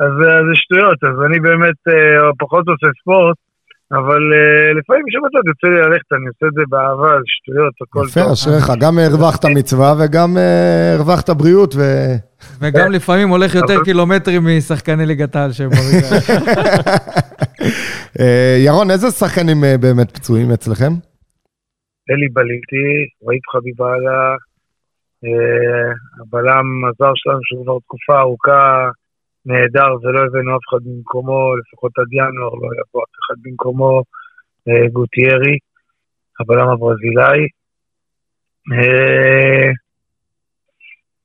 אז אה, זה שטויות, אז אני באמת אה, פחות עושה ספורט, אבל אה, לפעמים שבתות יוצא לי ללכת, אני עושה את זה באהבה, זה שטויות, הכל יפה, טוב. אשריך, גם הרווחת מצווה וגם אה, הרווחת בריאות ו... וגם לפעמים הולך יותר קילומטרים משחקני ליגת העל שהם. אה, ירון, איזה שחקנים אה, באמת פצועים אצלכם? אלי בליטי, רועי חביבאללה, אה, הבלם הזר שלנו שהוא כבר תקופה ארוכה נהדר ולא הבאנו אף אחד במקומו, לפחות עד ינואר לא יבוא אף אחד במקומו, אה, גוטיירי, הבלם הברזילאי. אה,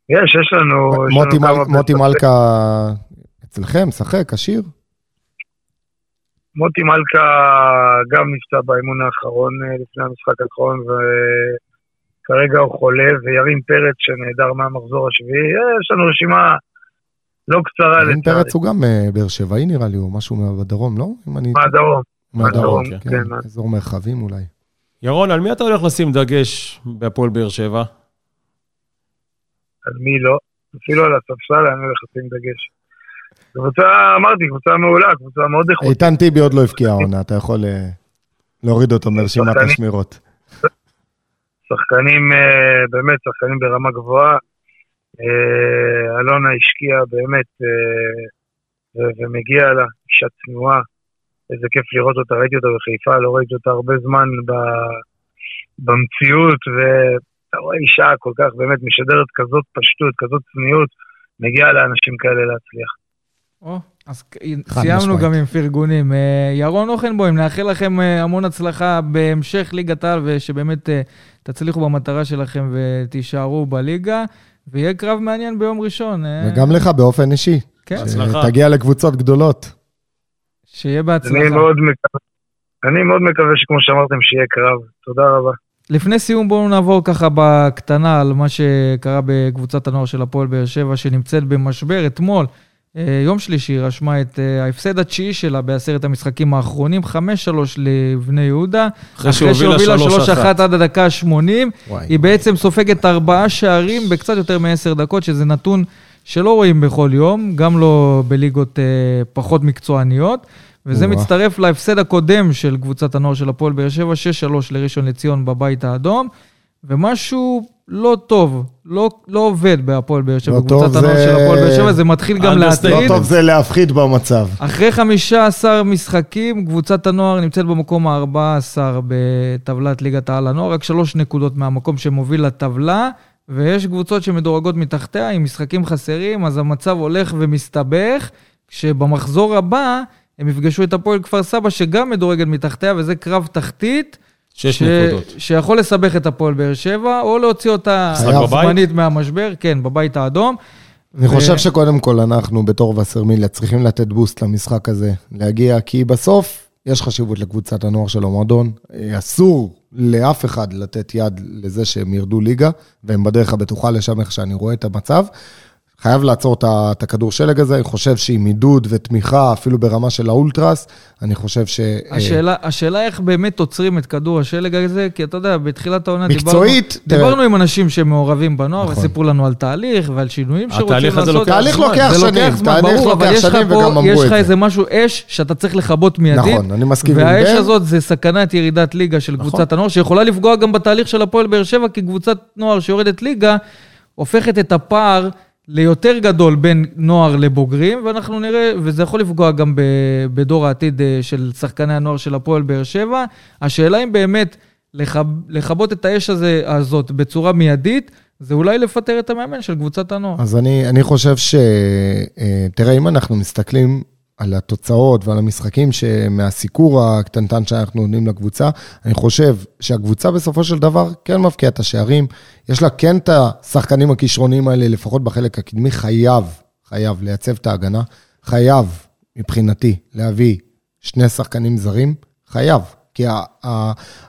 יש, יש לנו... מוטי. מלכה אצלכם, משחק, כשיר? מוטי מלכה גם נפצע באימון האחרון אה, לפני המשחק האחרון, וכרגע הוא חולה, וירין פרץ שנעדר מהמחזור השביעי. אה, יש לנו רשימה לא קצרה לצערי. פרץ הוא גם אה, באר שבעי נראה לי, או משהו בדרום, לא? אם אני... מהדרום. מהדרום, מהדרום, כן, כן. אזור מרחבים אולי. ירון, על מי אתה הולך לשים דגש בהפועל באר שבע? על מי לא? אפילו על הספסל אני הולך לשים דגש. קבוצה, אמרתי, קבוצה מעולה, קבוצה מאוד איכותית. איתן טיבי עוד לא הבקיע העונה, אתה יכול אה, להוריד אותו מרשימת. השמירות. שחקנים, אה, באמת, שחקנים ברמה גבוהה. אה, אלונה השקיעה באמת, ומגיע לה, אישה צנועה. איזה כיף לראות אותה, ראיתי אותה בחיפה, לא ראיתי אותה הרבה זמן ב- במציאות, ואתה רואה אישה כל כך באמת משדרת כזאת פשטות, כזאת צניעות, מגיע לאנשים כאלה להצליח. או, אז סיימנו משמעית. גם עם פרגונים. אה, ירון אוכנבוים, נאחל לכם אה, המון הצלחה בהמשך ליגת העל, ושבאמת אה, תצליחו במטרה שלכם ותישארו בליגה, ויהיה קרב מעניין ביום ראשון. וגם לך באופן אישי. כן, בהצלחה. שתגיע לקבוצות גדולות. שיהיה אני בהצלחה. מאוד מקווה, אני מאוד מקווה שכמו שאמרתם, שיהיה קרב. תודה רבה. לפני סיום בואו נעבור ככה בקטנה על מה שקרה בקבוצת הנוער של הפועל באר שבע, שנמצאת במשבר. אתמול, יום שלישי, רשמה את אה, ההפסד התשיעי שלה בעשרת המשחקים האחרונים, 5-3 לבני יהודה. אחרי שהובילה 3-1. עד הדקה ה-80. וואי. היא בעצם סופגת ארבעה שערים בקצת יותר מעשר דקות, שזה נתון שלא רואים בכל יום, גם לא בליגות אה, פחות מקצועניות. וזה. מצטרף להפסד הקודם של קבוצת הנוער של הפועל באר שבע, 6-3 לראשון לציון בבית האדום, ומשהו לא טוב, לא, לא עובד בהפועל באר שבע, לא בקבוצת טוב הנוער זה- של הפועל באר שבע, זה מתחיל גם Understatement. לא להטריד. טוב זה להפחיד במצב. אחרי 15 משחקים, קבוצת הנוער נמצאת במקום ה-14 בטבלת ליגת העל הנוער, רק שלוש נקודות מהמקום שמוביל לטבלה, ויש קבוצות שמדורגות מתחתיה עם משחקים חסרים, אז המצב הולך ומסתבך, כשבמחזור הבא הם יפגשו את הפועל כפר סבא, שגם מדורגת מתחתיה, וזה קרב תחתית. שש ש- נקודות. שיכול לסבך את הפועל באר שבע, או להוציא אותה? זמנית מהמשבר, כן, בבית האדום. אני ו- חושב שקודם כל אנחנו בתור וסרמיליה צריכים לתת בוסט למשחק הזה, להגיע, כי בסוף יש חשיבות לקבוצת הנוער של המועדון. אה, אסור לאף אחד לתת יד לזה שהם ירדו ליגה, והם בדרך הבטוחה לשם איך שאני רואה את המצב. חייב לעצור את הכדור שלג הזה, אני חושב שעם עידוד ותמיכה, אפילו ברמה של האולטרס, אני חושב ש... השאלה, השאלה איך באמת עוצרים את כדור השלג הזה, כי אתה יודע, בתחילת העונה מקצועית, דיברנו. דיברנו עם אנשים שמעורבים בנוער, נכון. וסיפרו לנו על תהליך ועל שינויים שרוצים התהליך הזה לעשות. לוקח תהליך זמן. לוקח זה שנים, לוקח זמן, תהליך ברור, אבל לוקח יש לך שנים וגם אמרו יש את לך זה. איזה משהו אש שאתה צריך לכבות מיידית. נכון, אני מסכים עם והאש בן. הזאת זה סכנת ירידת ליגה של נכון. קבוצת הנוער, שיכולה לפגוע גם בתהליך של הפועל באר שבע, כי קבוצת נוער שיורדת ליגה, הופכת את הפער ליותר גדול בין נוער לבוגרים, ואנחנו נראה, וזה יכול לפגוע גם בדור העתיד אה, של שחקני הנוער של הפועל באר שבע. השאלה אם באמת לכב, לכבות את האש הזה, הזאת בצורה מיידית, זה אולי לפטר את המאמן של קבוצת הנוער. אז אני, אני חושב ש... אה, תראה, אם אנחנו מסתכלים על התוצאות ועל המשחקים שמהסיקור הקטנטן שאנחנו נותנים לקבוצה, אני חושב שהקבוצה בסופו של דבר כן מבקיעה את השערים. יש לה כן את השחקנים הכישרוניים האלה, לפחות בחלק הקדמי, חייב, חייב לייצב את ההגנה. חייב, מבחינתי, להביא שני שחקנים זרים. חייב. כי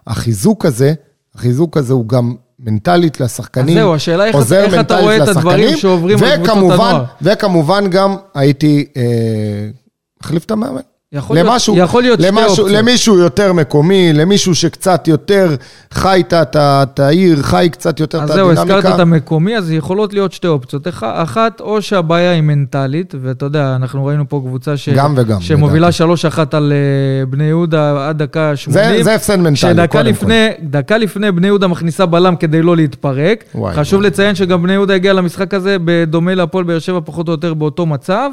החיזוק הזה, החיזוק הזה הוא גם מנטלית לשחקנים. אז זהו, השאלה איך- עוזר איך אתה מנטלית רואה את הדברים שעוברים על קבוצות וכמובן- הנוער. וכמובן גם הייתי אה, מחליף את המאמן. יכול להיות- למשהו, יכול להיות שתי למשהו, אופציות. למישהו יותר מקומי, למישהו שקצת יותר חי את העיר, חי קצת יותר את אז זהו, הדינמיקה. הזכרת את המקומי, אז יכולות להיות שתי אופציות. אח- אחת, או שהבעיה היא מנטלית, ואתה יודע, אנחנו ראינו פה קבוצה ש... גם וגם, שמובילה 3-1 על אה, בני יהודה עד דקה 80. זה, זה הפסד מנטלי, שדקה קודם לפני, דקה לפני בני יהודה מכניסה בלם כדי לא להתפרק. וואי, חשוב וואי. לציין שגם בני יהודה הגיע למשחק הזה בדומה להפועל באר שבע, פחות או יותר באותו מצב,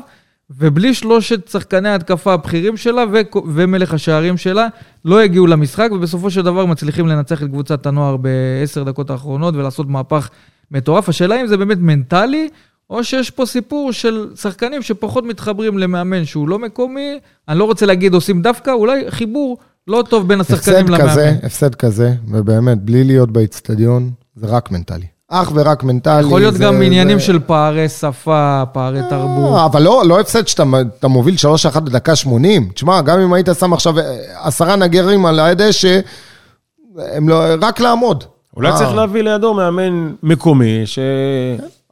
ובלי שלושת שחקני ההתקפה הבכירים שלה ו- ומלך השערים שלה, לא הגיעו למשחק, ובסופו של דבר מצליחים לנצח את קבוצת הנוער בעשר דקות האחרונות ולעשות מהפך מטורף. השאלה אם זה באמת מנטלי, או שיש פה סיפור של שחקנים שפחות מתחברים למאמן שהוא לא מקומי, אני לא רוצה להגיד עושים דווקא, אולי חיבור לא טוב בין השחקנים הפסד למאמן. כזה, הפסד כזה, ובאמת, בלי להיות באיצטדיון, זה רק מנטלי. אך ורק מנטלי. יכול להיות זה- גם זה- עניינים של פערי שפה, פערי תרבות. אה, אבל לא, לא הפסד שאתה אתה מוביל 3-1 בדקה 80. תשמע, גם אם היית שם עכשיו אה, עשרה נגרים על הדשא, הם לא, רק לעמוד. אולי אה, צריך להביא לידו מאמן מקומי,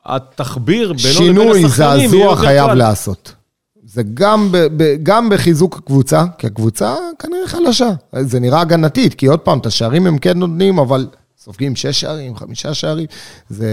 שהתחביר בינו לבין שינוי, השחקנים יהיה זעזוע חייב. לעשות. זה גם, ב, ב, גם בחיזוק הקבוצה, כי הקבוצה כנראה חלשה. זה נראה הגנתית, כי עוד פעם, את השערים הם כן נותנים, אבל סופגים שש שערים, חמישה שערים. זה,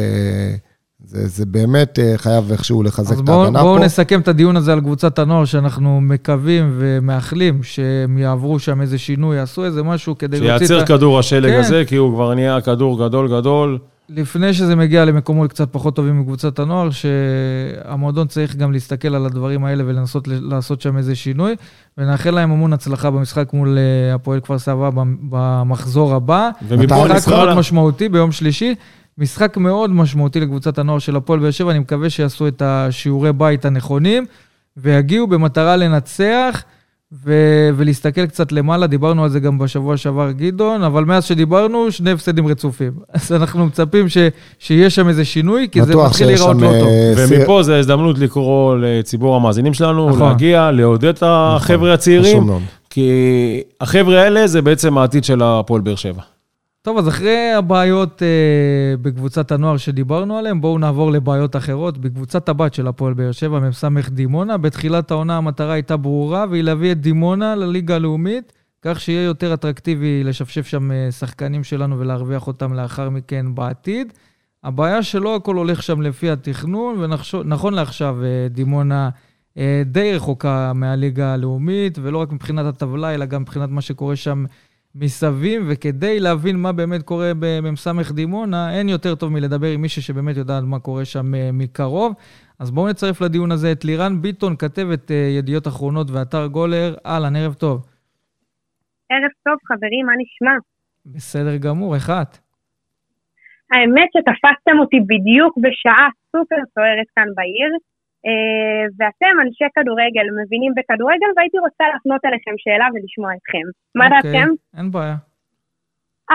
זה, זה באמת אה, חייב איכשהו לחזק אז את בואו ההגנה בוא פה. נסכם את הדיון הזה על קבוצת הנוער, שאנחנו מקווים ומאחלים שהם יעברו שם איזה שינוי, יעשו איזה משהו כדי להוציא שייצר את ה... כדור השלג כן. הזה, כי הוא כבר נהיה כדור גדול גדול. לפני שזה מגיע למקומות קצת פחות טובים מקבוצת הנוער, שהמועדון צריך גם להסתכל על הדברים האלה ולנסות לעשות שם איזה שינוי, ונאחל להם המון הצלחה במשחק מול אה, הפועל כפר סבא במ- במחזור הבא. ומפה? משחק מאוד. משמעותי ביום שלישי. משחק מאוד משמעותי לקבוצת הנוער של הפועל באר שבע, אני מקווה שיעשו את השיעורי בית הנכונים ויגיעו במטרה לנצח ו- ולהסתכל קצת למעלה, דיברנו על זה גם בשבוע שעבר גדעון, אבל מאז שדיברנו, שני הפסדים רצופים. אז אנחנו מצפים ש- שיהיה שם איזה שינוי, כי זה מתחיל להיראות לא טוב. אה, ומפה זו הזדמנות לקרוא לציבור המאזינים שלנו, נכון. להגיע, לעודד את החבר'ה הצעירים. כי החבר'ה האלה זה בעצם העתיד של הפועל באר שבע. טוב, אז אחרי הבעיות אה, בקבוצת הנוער שדיברנו עליהן, בואו נעבור לבעיות אחרות. בקבוצת הבת של הפועל באר שבע, מ"ס דימונה, בתחילת העונה המטרה הייתה ברורה, והיא להביא את דימונה לליגה הלאומית, כך שיהיה יותר אטרקטיבי לשפשף שם אה, שחקנים שלנו ולהרוויח אותם לאחר מכן בעתיד. הבעיה שלא הכל הולך שם לפי התכנון, ונכון לעכשיו אה, דימונה אה, די רחוקה מהליגה הלאומית, ולא רק מבחינת הטבלה, אלא גם מבחינת מה שקורה שם מסביב, וכדי להבין מה באמת קורה במ"ס דימונה, אין יותר טוב מלדבר עם מישהו שבאמת יודעת מה קורה שם אה, מקרוב. אז בואו נצרף לדיון הזה את לירן ביטון, כתבת אה, ידיעות אחרונות ואתר גולר. אהלן, ערב טוב. ערב טוב, חברים, מה נשמע? בסדר גמור, איך את? האמת שתפסתם אותי בדיוק בשעה סופר סוערת כאן בעיר, ואתם, אנשי כדורגל, מבינים בכדורגל, והייתי רוצה להפנות אליכם שאלה ולשמוע אתכם. מה אוקיי, דעתכם? אין בעיה.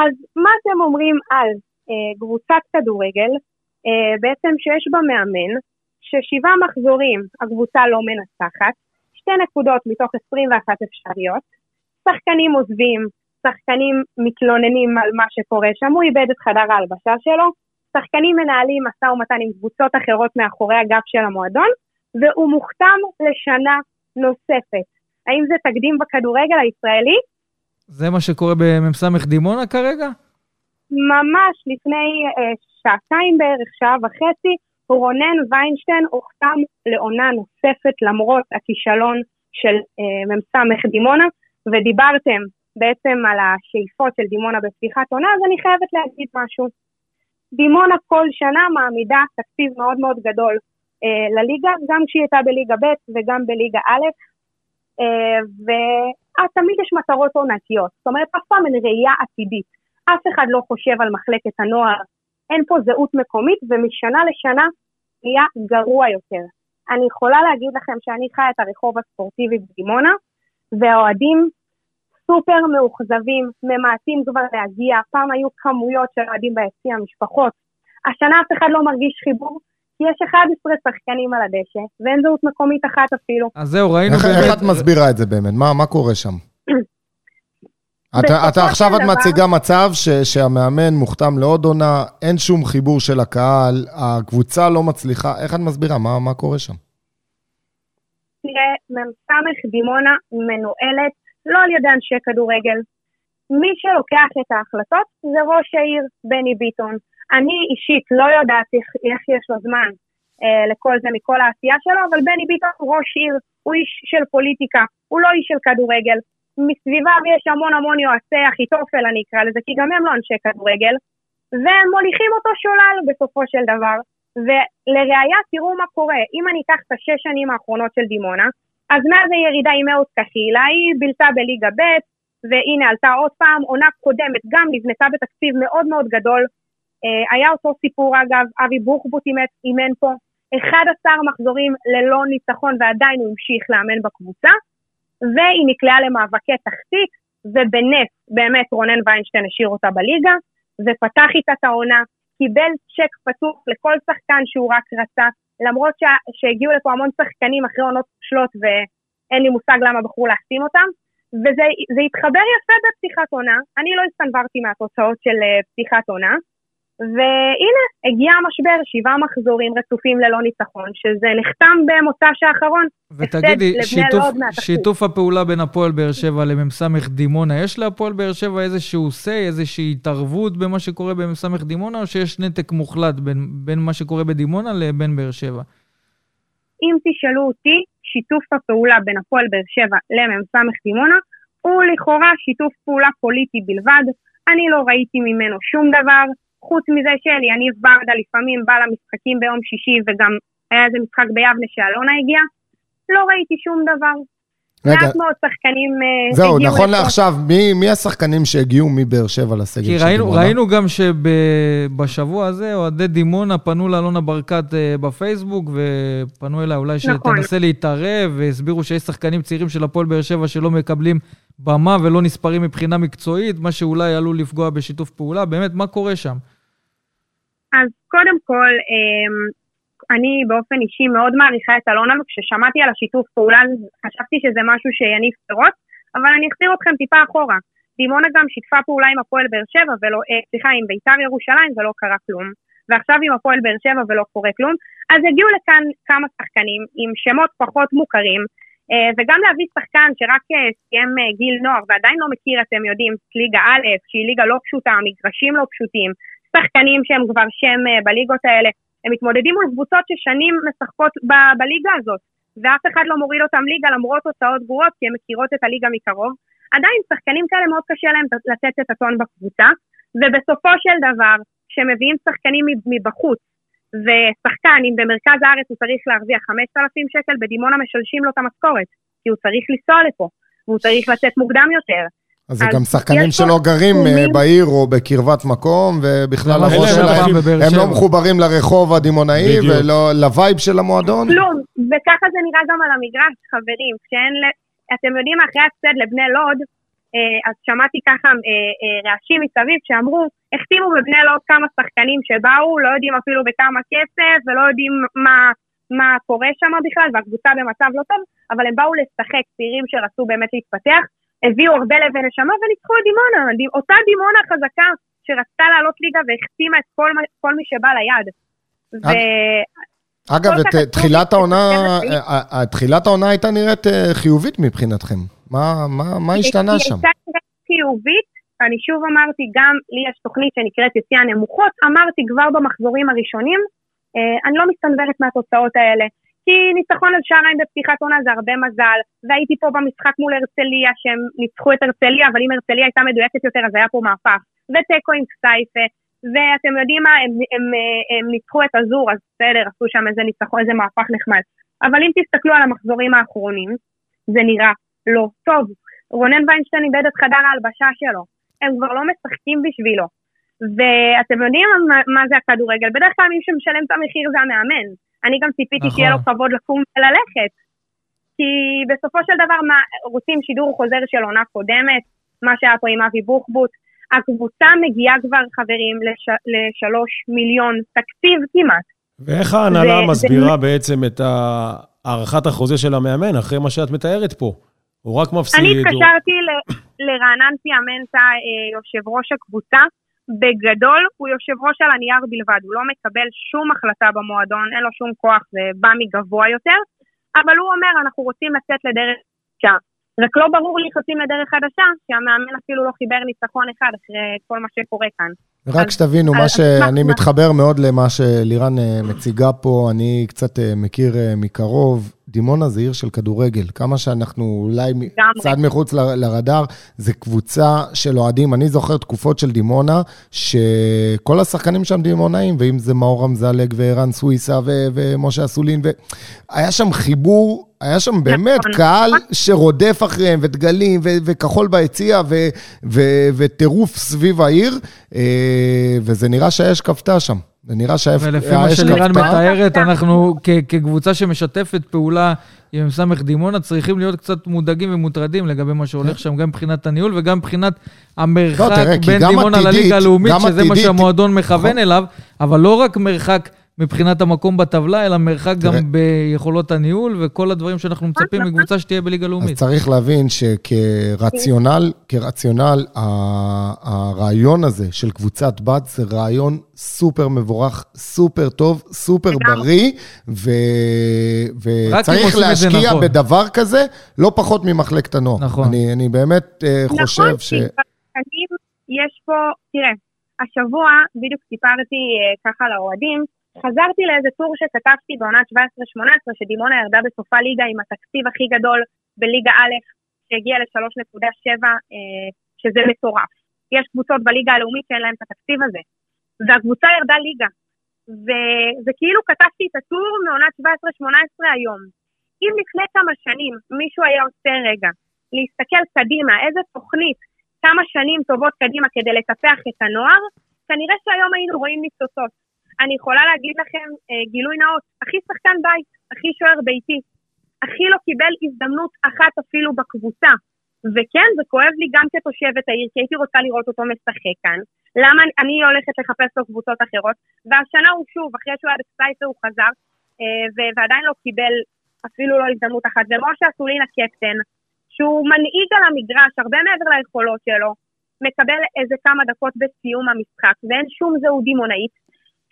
אז מה אתם אומרים על אה, קבוצת כדורגל, אה, בעצם שיש בה מאמן, ששבעה מחזורים הקבוצה לא מנצחת, שתי נקודות מתוך 21 אפשריות, שחקנים עוזבים, שחקנים מתלוננים על מה שקורה שם, הוא איבד את חדר ההלבשה שלו, שחקנים מנהלים משא ומתן עם קבוצות אחרות מאחורי הגב של המועדון, והוא מוכתם לשנה נוספת. האם זה תקדים בכדורגל הישראלי? זה מה שקורה במ"ס דימונה כרגע? ממש לפני אה, שעתיים בערך, שעה וחצי, רונן ויינשטיין הוחתם לעונה נוספת למרות הכישלון של אה, מ"ס דימונה, ודיברתם בעצם על השאיפות של דימונה בפתיחת עונה, אז אני חייבת להגיד משהו. דימונה כל שנה מעמידה תקציב מאוד מאוד גדול אה, לליגה, גם כשהיא הייתה בליגה ב' וגם בליגה א', אה, ותמיד יש מטרות עונתיות, זאת אומרת אף פעם אין ראייה עתידית. אף אחד לא חושב על מחלקת הנוער, אין פה זהות מקומית, ומשנה לשנה נהיה גרוע יותר. אני יכולה להגיד לכם שאני חיה את הרחוב הספורטיבי בדימונה, והאוהדים סופר מאוכזבים, ממעטים כבר להגיע, פעם היו כמויות של אוהדים ביציע, משפחות. השנה אף אחד לא מרגיש חיבור, כי יש 11 שחקנים על הדשא, ואין זהות מקומית אחת אפילו. אז זהו, ראינו איך, איך. את מסבירה את זה באמת? מה, מה קורה שם? אתה, אתה עכשיו את מציגה מצב ש, שהמאמן מוכתם לעוד עונה, אין שום חיבור של הקהל, הקבוצה לא מצליחה, איך את מסבירה? מה, מה קורה שם? תראה, מ"ס דימונה מנוהלת לא על ידי אנשי כדורגל. מי שלוקח את ההחלטות זה ראש העיר בני ביטון. אני אישית לא יודעת איך, איך יש לו זמן אה, לכל זה מכל העשייה שלו, אבל בני ביטון הוא ראש עיר, הוא איש של פוליטיקה, הוא לא איש של כדורגל. מסביביו יש המון המון יועצי אחיתופל, אני אקרא לזה, כי גם הם לא אנשי כדורגל, והם מוליכים אותו שולל בסופו של דבר. ולראיה, תראו מה קורה. אם אני אקח את השש שנים האחרונות של דימונה, אז מאז הירידה עם אהוד קחילה, היא בילתה בליגה ב', והנה עלתה עוד פעם, עונה קודמת, גם נבנתה בתקציב מאוד מאוד גדול. אה, היה אותו סיפור אגב, אבי בוחבוט אימן פה, 11 מחזורים ללא ניצחון ועדיין הוא המשיך לאמן בקבוצה, והיא נקלעה למאבקי תחתית, ובנס באמת רונן ויינשטיין השאיר אותה בליגה, ופתח איתה את העונה, קיבל צ'ק פתוח לכל שחקן שהוא רק רצה, למרות שה, שהגיעו לפה המון שחקנים אחרי עונות שלוט ואין לי מושג למה בחרו להחתים אותם, וזה התחבר יפה בפתיחת עונה, אני לא הסתנוורתי מהתוצאות של uh, פתיחת עונה, והנה, הגיע המשבר, שבעה מחזורים רצופים ללא ניצחון, שזה נחתם במוצ"ש האחרון. ותגידי, שיתוף, שיתוף הפעולה בין הפועל באר שבע למ"ס דימונה, יש להפועל באר שבע איזשהו say, איזושהי התערבות במה שקורה במ"ס דימונה, או שיש נתק מוחלט בין, בין מה שקורה בדימונה לבין באר שבע? אם תשאלו אותי, שיתוף הפעולה בין הפועל באר שבע למ"ס דימונה הוא לכאורה שיתוף פעולה פוליטי בלבד. אני לא ראיתי ממנו שום דבר. חוץ מזה שלי, אני ברדה לפעמים בא למשחקים ביום שישי וגם היה איזה משחק ביבנה שאלונה הגיעה, לא ראיתי שום דבר. רגע, מעט מאוד שחקנים אה, זהו, הגיעו... זהו, נכון לעכשיו, מי, מי השחקנים שהגיעו מבאר שבע לסגל של ראינו, דימונה? ראינו גם שבשבוע הזה אוהדי דימונה פנו לאלונה ברקת אה, בפייסבוק, ופנו אליה אולי נכון. שתנסה להתערב, והסבירו שיש שחקנים צעירים של הפועל באר שבע שלא מקבלים במה ולא נספרים מבחינה מקצועית, מה שאולי עלול לפגוע בשיתוף פעולה. באמת, מה קורה שם? אז קודם כל, אמ, אני באופן אישי מאוד מעריכה את אלונה, וכששמעתי על השיתוף פעולה חשבתי שזה משהו שיניף פירות, אבל אני אחזיר אתכם טיפה אחורה. דימונה גם שיתפה פעולה עם הפועל באר שבע, ולא, אה, סליחה, עם ביתר ירושלים ולא קרה כלום. ועכשיו עם הפועל באר שבע ולא קורה כלום. אז הגיעו לכאן כמה שחקנים עם שמות פחות מוכרים, אה, וגם להביא שחקן שרק אה, סיים גיל נוער ועדיין לא מכיר, אתם יודעים, ליגה א', שהיא ליגה לא פשוטה, מגרשים לא פשוטים, שחקנים שהם כבר שם אה, בליגות האלה, הם מתמודדים מול קבוצות ששנים משחקות ב- בליגה הזאת, ואף אחד לא מוריד אותם ליגה למרות תוצאות גרועות, כי הן מכירות את הליגה מקרוב. עדיין שחקנים כאלה מאוד קשה להם לתת את הטון בקבוצה, ובסופו של דבר, כשמביאים שחקנים מבחוץ, ושחקן, אם במרכז הארץ הוא צריך להרוויח 5,000 שקל, בדימונה משלשים לו את המשכורת, כי הוא צריך לנסוע לפה, והוא צריך לצאת מוקדם יותר. אז זה גם שחקנים שלא גרים אה, בעיר או בקרבת מקום, ובכלל הראש שלהם, הם לא מחוברים לרחוב הדימונאי ולווייב של המועדון? כלום, וככה זה נראה גם על המגרש, חברים. כשאין, אתם יודעים, אחרי ההפסד לבני לוד, אה, אז שמעתי ככה אה, רעשים מסביב שאמרו, החתימו בבני לוד כמה שחקנים שבאו, לא יודעים אפילו בכמה כסף, ולא יודעים מה, מה קורה שם בכלל, והקבוצה במצב לא טוב, אבל הם באו לשחק, צעירים שרצו באמת להתפתח. הביאו הרבה לב ונשמה וניצחו את דימונה, אותה דימונה חזקה שרצתה לעלות ליגה והחתימה את כל, כל מי שבא ליד. ו... אגב, את תחילת העונה, אה, אה, תחילת העונה הייתה נראית אה, חיובית מבחינתכם. מה, מה, מה השתנה שם? היא הייתה נראית חיובית, אני שוב אמרתי, גם לי יש תוכנית שנקראת יציאה נמוכות, אמרתי כבר במחזורים הראשונים, אני לא מסתנוורת מהתוצאות האלה. כי ניצחון על שעריים בפתיחת עונה זה הרבה מזל, והייתי פה במשחק מול הרצליה שהם ניצחו את הרצליה, אבל אם הרצליה הייתה מדויקת יותר אז היה פה מהפך, ותיקו עם סטייפה, ואתם יודעים מה, הם, הם, הם, הם ניצחו את הזור, אז בסדר, עשו שם איזה ניצחון, איזה מהפך נחמד. אבל אם תסתכלו על המחזורים האחרונים, זה נראה לא טוב. רונן ויינשטיין איבד את חדר ההלבשה שלו, הם כבר לא משחקים בשבילו. ואתם יודעים מה, מה זה הכדורגל, בדרך כלל מי שמשלם את המחיר זה המאמן. אני גם ציפיתי נכון. שיהיה לו כבוד לקום וללכת. כי בסופו של דבר, מה, רוצים שידור חוזר של עונה קודמת, מה שהיה פה עם אבי בוחבוט. הקבוצה מגיעה כבר, חברים, לש, לשלוש מיליון תקציב כמעט. ואיך ההנהלה זה, מסבירה זה... בעצם את הארכת החוזה של המאמן, אחרי מה שאת מתארת פה? הוא רק מפסיד. אני התקשרתי הוא... לרענן פיאמנטה, אה, יושב ראש הקבוצה, בגדול הוא יושב ראש על הנייר בלבד, הוא לא מקבל שום החלטה במועדון, אין לו שום כוח, זה בא מגבוה יותר, אבל הוא אומר, אנחנו רוצים לצאת לדרך חדשה. רק לא ברור לי איך יוצאים לדרך חדשה, שהמאמן אפילו לא חיבר ניצחון אחד אחרי כל מה שקורה כאן. רק שתבינו, מה שאני מתחבר מאוד למה שלירן אה, מציגה פה, אני קצת אה, מכיר אה, מקרוב. דימונה זה עיר של כדורגל. כמה שאנחנו אולי קצת מחוץ לרדאר, זה קבוצה של אוהדים. אני זוכר תקופות של דימונה, שכל השחקנים שם דימונאים, ואם זה מאור אמזלג וערן סוויסה ומשה אסולין, והיה שם חיבור היה שם באמת נכון. קהל שרודף אחריהם, ודגלים, וכחול ביציע, וטירוף סביב העיר, וזה נראה שהאש כבתה שם. זה נראה שהאש כבתה. ולפי מה שלירן מתארת, אנחנו כקבוצה שמשתפת פעולה עם סמך דימונה, צריכים להיות קצת מודאגים ומוטרדים לגבי מה שהולך שם, גם מבחינת הניהול וגם מבחינת המרחק לא, בין דימונה לליגה הלאומית, שזה מה שהמועדון מכוון נכון. אליו, אבל לא רק מרחק... מבחינת המקום בטבלה, אלא מרחק גם ביכולות הניהול וכל הדברים שאנחנו מצפים מקבוצה שתהיה בליגה לאומית. אז צריך להבין שכרציונל, כרציונל, הרעיון הזה של קבוצת בת זה רעיון סופר מבורך, סופר טוב, סופר בריא, וצריך להשקיע נכון. בדבר כזה לא פחות ממחלקת הנוער. נכון. אני, אני באמת אה, נכון, חושב ש... נכון, כי יש פה, תראה, השבוע בדיוק סיפרתי אה, ככה לאוהדים, חזרתי לאיזה טור שכתבתי בעונת 17-18, שדימונה ירדה בסופה ליגה עם התקציב הכי גדול בליגה א', שהגיע ל-3.7, אה, שזה מטורף. יש קבוצות בליגה הלאומית שאין להן את התקציב הזה. והקבוצה ירדה ליגה. וזה כאילו כתבתי את הטור מעונת 17-18 היום. אם לפני כמה שנים מישהו היה עושה רגע להסתכל קדימה, איזה תוכנית, כמה שנים טובות קדימה כדי לטפח את הנוער, כנראה שהיום היינו רואים ניצוצות. אני יכולה להגיד לכם אה, גילוי נאות, הכי שחקן בית, הכי שוער ביתי, הכי לא קיבל הזדמנות אחת אפילו בקבוצה. וכן, זה כואב לי גם כתושבת העיר, כי הייתי רוצה לראות אותו משחק כאן. למה אני הולכת לחפש לו קבוצות אחרות? והשנה הוא שוב, אחרי שהוא היה בספייסר הוא חזר, אה, ועדיין לא קיבל אפילו לא הזדמנות אחת. ומשה אסולין הקפטן, שהוא מנהיג על המגרש הרבה מעבר ליכולות שלו, מקבל איזה כמה דקות בסיום המשחק, ואין שום זהות דימונאית,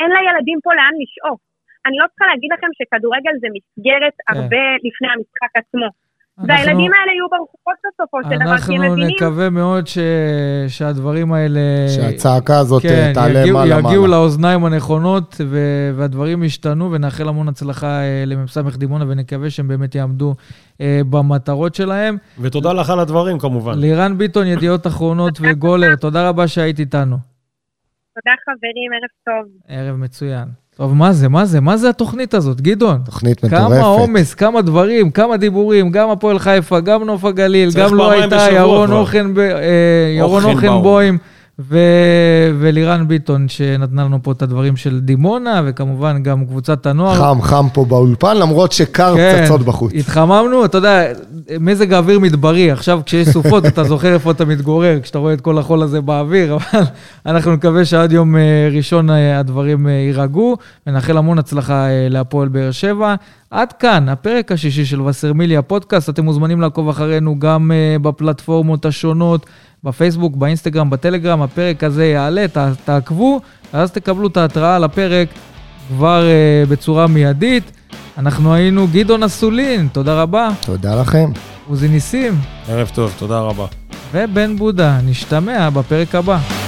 אין לילדים פה לאן לשאוף. אני לא צריכה להגיד לכם שכדורגל זה מסגרת כן. הרבה לפני המשחק עצמו. והילדים האלה יהיו ברחובות בסופו של דבר, כי הם מבינים... אנחנו נקווה מאוד ש... שהדברים האלה... שהצעקה הזאת כן, תעלה יגיעו, מעלה יגיעו מעלה. לאוזניים הנכונות, ו... והדברים ישתנו, ונאחל המון הצלחה אה, למ"ס דימונה, ונקווה שהם באמת יעמדו אה, במטרות שלהם. ותודה לך על הדברים, כמובן. לירן ביטון, ידיעות אחרונות וגולר, תודה רבה שהיית איתנו. תודה חברים, ערב טוב. ערב מצוין. טוב, מה זה, מה זה, מה זה התוכנית הזאת, גדעון? תוכנית מטורפת. כמה עומס, כמה דברים, כמה דיבורים, גם הפועל חיפה, גם נוף הגליל, גם לא הייתה ירון אוכנבוים. ו- ולירן ביטון, שנתנה לנו פה את הדברים של דימונה, וכמובן גם קבוצת הנוער. חם, חם פה באולפן, למרות שקר כן, פצצות בחוץ. התחממנו, אתה יודע, מזג האוויר מדברי. עכשיו, כשיש סופות, אתה זוכר איפה אתה מתגורר, כשאתה רואה את כל החול הזה באוויר, אבל אנחנו נקווה שעד יום אה, ראשון אה, הדברים אה, יירגעו, ונאחל המון הצלחה להפועל באר שבע. עד כאן, הפרק השישי של וסרמילי הפודקאסט. אתם מוזמנים לעקוב אחרינו גם בפלטפורמות השונות. בפייסבוק, באינסטגרם, בטלגרם, הפרק הזה יעלה, ת, תעקבו, ואז תקבלו את ההתראה על הפרק כבר uh, בצורה מיידית. אנחנו היינו גדעון אסולין, תודה רבה. תודה לכם. עוזי ניסים. ערב טוב, תודה רבה. ובן בודה, נשתמע בפרק הבא.